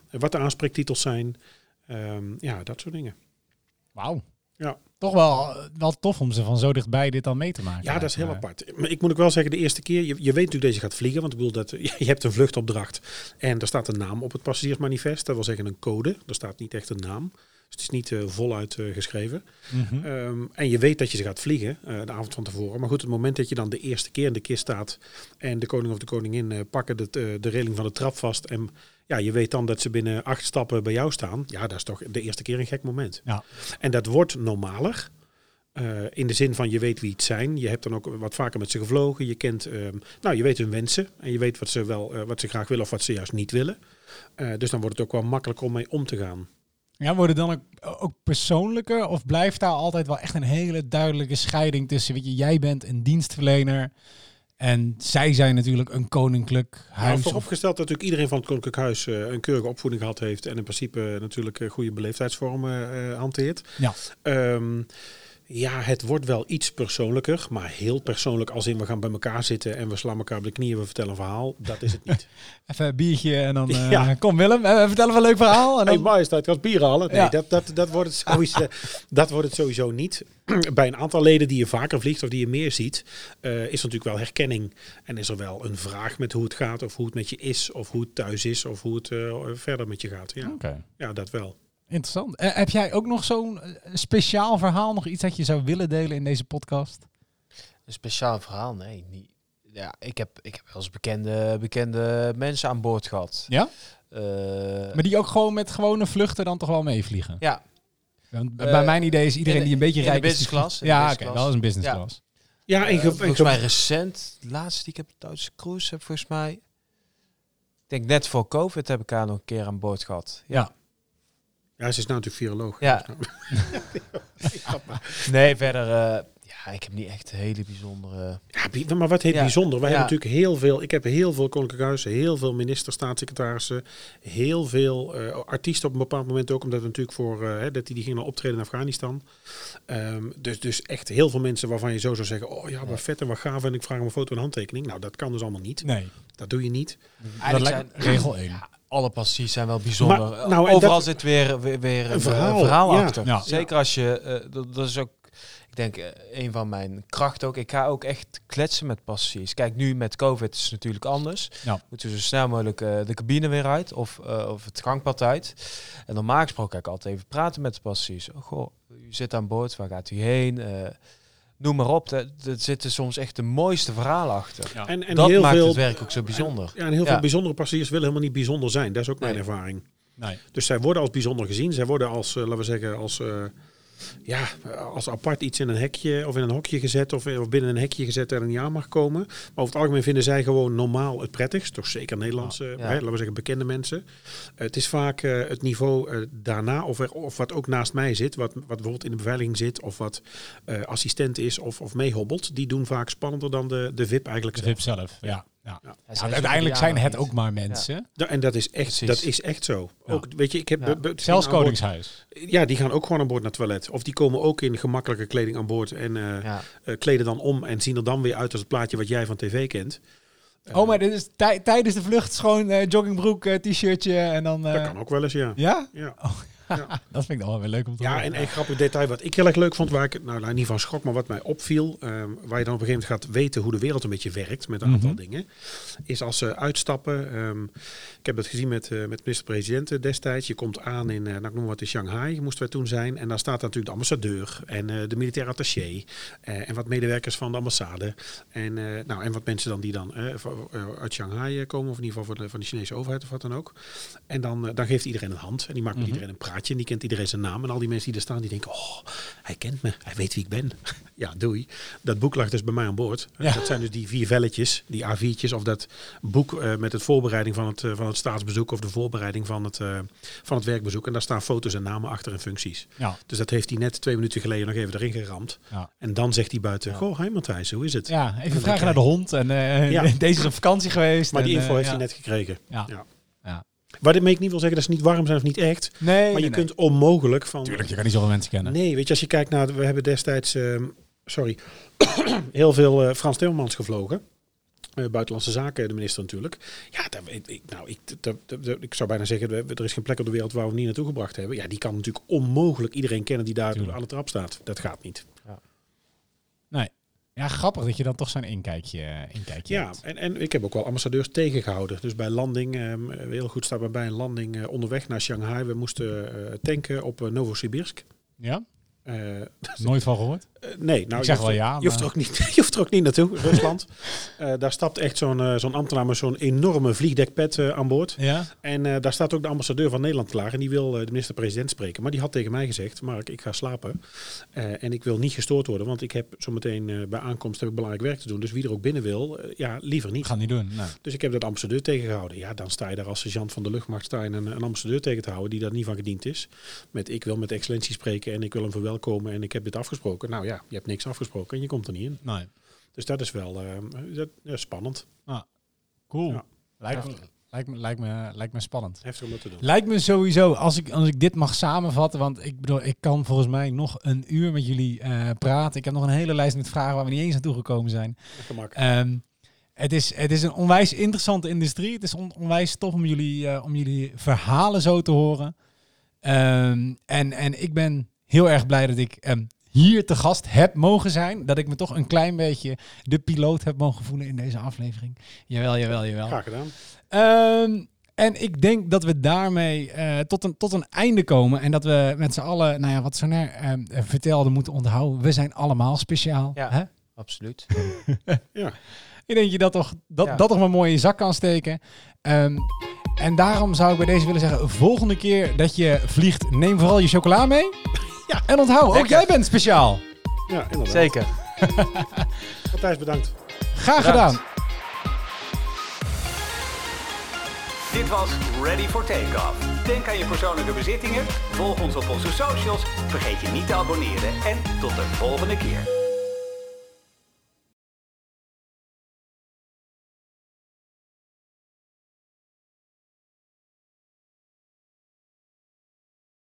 Wat de aanspreektitels zijn. Ehm, ja, dat soort dingen. Wauw. Ja. Toch wel, wel tof om ze van zo dichtbij dit dan mee te maken. Ja, dat is heel Maar- apart. Maar ik moet ook wel zeggen, de eerste keer, je, je weet natuurlijk dat je gaat vliegen, want ik bedoel dat je hebt een vluchtopdracht en er staat een naam op het passagiersmanifest. Dat wil zeggen een code. Er staat niet echt een naam. Dus het is niet eh, voluit eh, geschreven. Mhm. Ehm, en je weet dat je ze gaat vliegen eh, de avond van tevoren. Maar goed, het moment dat je dan de eerste keer in de kist staat en de koning of de koningin eh, pakken de, eh, de reling van de trap vast en ja, je weet dan dat ze binnen acht stappen bij jou staan. Ja, dat is toch de eerste keer een gek moment. Ja. En dat wordt normaler. eh, in de zin van je weet wie het zijn. Je hebt dan ook wat vaker met ze gevlogen. Je kent, ehm, nou, je weet hun wensen. En je weet wat ze wel, eh, wat ze graag willen of wat ze juist niet willen. Eh, dus dan wordt het ook wel makkelijker om mee om te gaan. Ja, worden dan ook, ook persoonlijker? Of blijft daar altijd wel echt een hele duidelijke scheiding tussen, weet je, jij bent een dienstverlener en zij zijn natuurlijk een koninklijk huis. of- vooropgesteld dat natuurlijk iedereen van het Koninklijk Huis eh, een keurige opvoeding gehad heeft en in principe natuurlijk eh, goede beleefdheidsvormen eh, hanteert. Ja. Ehm, ja, het wordt wel iets persoonlijker, maar heel persoonlijk als in we gaan bij elkaar zitten en we slaan elkaar op de knieën, we vertellen een verhaal. Dat is het niet. Even een biertje en dan, eh, Ja. kom Willem, eh, vertel even een leuk verhaal. En Hey, dan, majesteit, gaat bier halen? Nee, Ja. dat, dat, dat, wordt het sowieso, dat wordt het sowieso niet. Bij een aantal leden die je vaker vliegt of die je meer ziet, eh, is er natuurlijk wel herkenning. En is er wel een vraag met hoe het gaat, of hoe het met je is, of hoe het thuis is, of hoe het eh, verder met je gaat. Ja, Oké, ja dat wel. Interessant. Eh, heb jij ook nog zo'n eh, speciaal verhaal, nog iets dat je zou willen delen in deze podcast? Een speciaal verhaal? Nee, niet. Ja, ik heb, ik heb wel eens bekende, bekende mensen aan boord gehad. Ja? Eh, Maar die ook gewoon met gewone vluchten dan toch wel meevliegen? ja, Want bij mijn idee is iedereen de- die een beetje rijk is... business class, Ja, oké, class. wel eens een business Ja. class. Ja, ge- en volgens ge- mij recent, de laatste die ik heb Duitse cruise heb, volgens mij. Ik denk net voor COVID heb ik haar nog een keer aan boord gehad. Ja. ja, ze is nou natuurlijk viroloog. Ja. Dus nou- Nee, verder, eh, ja, Ja, ik heb niet echt hele bijzondere... Ja, maar wat heet Ja, bijzonder? Wij ja. hebben natuurlijk heel veel. Ik heb heel veel koninklijke huizen, heel veel ministers, staatssecretarissen, heel veel eh, artiesten op een bepaald moment ook, omdat we natuurlijk voor eh, hè, dat die, die gingen optreden in Afghanistan. Ehm, dus, dus echt heel veel mensen waarvan je zo zou zeggen: Oh ja, wat vet en wat gaaf. En ik vraag om een foto en handtekening. Nou, dat kan dus allemaal niet. Nee, Dat doe je niet. dat lijkt regel 1. Alle passies zijn wel bijzonder. Maar, nou, Overal dat- zit weer, weer, weer een, verhaal, verhaal, ja. achter. Ja. Zeker als je... eh, dat, dat is ook... Ik denk eh, een van mijn krachten ook. Ik ga ook echt kletsen met passies. Kijk, nu met COVID is het natuurlijk anders. Ja. Moeten we zo snel mogelijk eh, de cabine weer uit of, eh, of het gangpad uit. En normaal gesproken ga ik altijd even praten met de passies. Oh, goh, u zit aan boord, waar gaat u heen? Noem maar op. Er zitten soms echt de mooiste verhalen achter. Ja. En, en dat heel maakt veel, het werk ook zo bijzonder. Ja, en heel Ja. veel bijzondere passagiers willen helemaal niet bijzonder zijn. Dat is ook mijn ervaring. Nee. Dus zij worden als bijzonder gezien. Zij worden als, eh, laten we zeggen, als, eh, ja, als apart iets in een hekje of in een hokje gezet of, of binnen een hekje gezet dat er niet aan mag komen. Maar over het algemeen vinden zij gewoon normaal het prettigst. Toch zeker Nederlandse, Ja. hè, laten we zeggen, bekende mensen. het is vaak eh, het niveau eh, daarna of, er, of wat ook naast mij zit, wat, wat bijvoorbeeld in de beveiliging zit of wat eh, assistent is of, of meehobbelt. Die doen vaak spannender dan de, de VIP eigenlijk De zelf. VIP zelf, ja. Ja. Ja. Uiteindelijk zijn het ook maar mensen. Ja, en dat is echt, Precies. dat is echt zo. Ja. Ook, weet je, ik heb Zelfs boord- Koningshuis. Ja, die gaan ook gewoon aan boord naar het toilet. Of die komen ook in gemakkelijke kleding aan boord en eh, Ja. eh, kleden dan om en zien er dan weer uit als het plaatje wat jij van tv kent. Eh, Oh, maar dit is tij- tijdens de vlucht is gewoon eh, joggingbroek, eh, t-shirtje en dan... eh, Dat kan ook wel eens, ja. Ja? Ja, Dat vind ik dan wel weer leuk om te ja en een grappig detail wat ik heel erg leuk vond, waar ik nou, nou, niet van schrok, maar wat mij opviel, ehm, waar je dan op een gegeven moment gaat weten hoe de wereld een beetje werkt met een aantal Mhm. dingen, is als ze uitstappen. ehm, ik heb dat gezien met, eh, met minister-president eh, destijds. Je komt aan in, eh, nou, ik noem wat in Shanghai, moesten wij toen zijn. En daar staat natuurlijk de ambassadeur en de militair attaché en wat medewerkers van de ambassade. En, nou, en wat mensen dan die dan uit Shanghai komen, of in ieder geval van de, van de Chinese overheid of wat dan ook. En dan, dan geeft iedereen een hand en die maakt met Mhm. iedereen een praatje en die kent iedereen zijn naam. En al die mensen die er staan, die denken, oh, hij kent me, hij weet wie ik ben. ja, doei. Dat boek lag dus bij mij aan boord. Ja. Dat zijn dus die vier velletjes, die A4'tjes, of dat boek met het voorbereiding van het, van het staatsbezoek of de voorbereiding van het, eh, van het werkbezoek. En daar staan foto's en namen achter en functies. Ja, Dus dat heeft hij net twee minuten geleden nog even erin geramd. ja. En dan zegt hij buiten, goh, hi Matthijs, hoe is het? ja, even vragen naar de hond. En eh, Ja. deze is op vakantie geweest. Maar die info eh, heeft ja. hij net gekregen. Ja. Waarmee ik niet wil zeggen dat ze niet warm zijn of niet echt. Nee, Maar je nee. kunt onmogelijk van... Tuurlijk, je kan niet zoveel mensen kennen. Nee, weet je, als je kijkt naar... We hebben destijds, ehm, sorry, heel veel Frans Timmermans gevlogen. Eh, buitenlandse zaken, de minister natuurlijk. Ja, daar, ik, nou, ik, ik zou bijna zeggen, er is geen plek op de wereld waar we hem niet naartoe gebracht hebben. Ja, die kan natuurlijk onmogelijk iedereen kennen die daar Tuurlijk. aan de trap staat. Dat gaat niet. Ja, grappig dat je dan toch zo'n inkijkje, inkijkje Ja, hebt. en, en ik heb ook wel ambassadeurs tegengehouden. Dus bij landing, ehm, heel goed staat bij bij een landing eh, onderweg naar Shanghai. We moesten eh, tanken op eh, Novosibirsk. Ja? Eh, Nooit van gehoord? Eh, nee, nou, Ik zeg je wel ja, Je hoeft, er ook niet, je hoeft er ook niet naartoe, Rusland. Eh, daar stapt echt zo'n eh, zo'n ambtenaar met zo'n enorme vliegdekpet aan boord. Ja? En daar staat ook de ambassadeur van Nederland klaar. En die wil de minister-president spreken. Maar die had tegen mij gezegd, Mark, ik ga slapen. En ik wil niet gestoord worden, want ik heb zometeen bij aankomst heb ik belangrijk werk te doen. Dus wie er ook binnen wil, ja, liever niet. ga niet doen. Nee. Dus ik heb dat ambassadeur tegengehouden. Ja, dan sta je daar als sergeant van de luchtmacht sta je een, een ambassadeur tegen te houden die daar niet van gediend is. Met ik wil met excellentie spreken en ik wil hem verwelkomen en ik heb dit afgesproken. Nou ja, je hebt niks afgesproken en je komt er niet in. nee. Dus dat is wel eh, dat, ja, spannend. Cool. Ja. Lijkt, me, lijkt, me, lijkt, me, lijkt me spannend. Heftig om te doen. Lijkt me sowieso, als ik, als ik dit mag samenvatten, want ik bedoel, ik kan volgens mij nog een uur met jullie eh, praten. Ik heb nog een hele lijst met vragen waar we niet eens aan toegekomen zijn. Ehm, het, is, het is een onwijs interessante industrie. Het is on- onwijs tof om jullie, eh, om jullie verhalen zo te horen. Ehm, en, en ik ben heel erg blij dat ik ehm, hier te gast heb mogen zijn. Dat ik me toch een klein beetje de piloot heb mogen voelen in deze aflevering. Jawel, jawel, jawel. Graag gedaan. Ehm, en ik denk dat we daarmee eh, tot, een, tot een einde komen. En dat we met z'n allen, nou ja, wat Soner ehm vertelde, moeten onthouden. We zijn allemaal speciaal. Ja. Hè? Absoluut. Ja. Ik denk je dat toch, dat, Ja. dat toch maar mooi in je zak kan steken. Ehm, en daarom zou ik bij deze willen zeggen, volgende keer dat je vliegt, neem vooral je chocola mee. Ja. En onthoud, ook jij bent speciaal. Ja, inderdaad. Zeker. Matthijs, bedankt. Graag Bedankt. gedaan. Dit was Ready for Takeoff. Denk aan je persoonlijke bezittingen, volg ons op onze socials, vergeet je niet te abonneren en tot de volgende keer.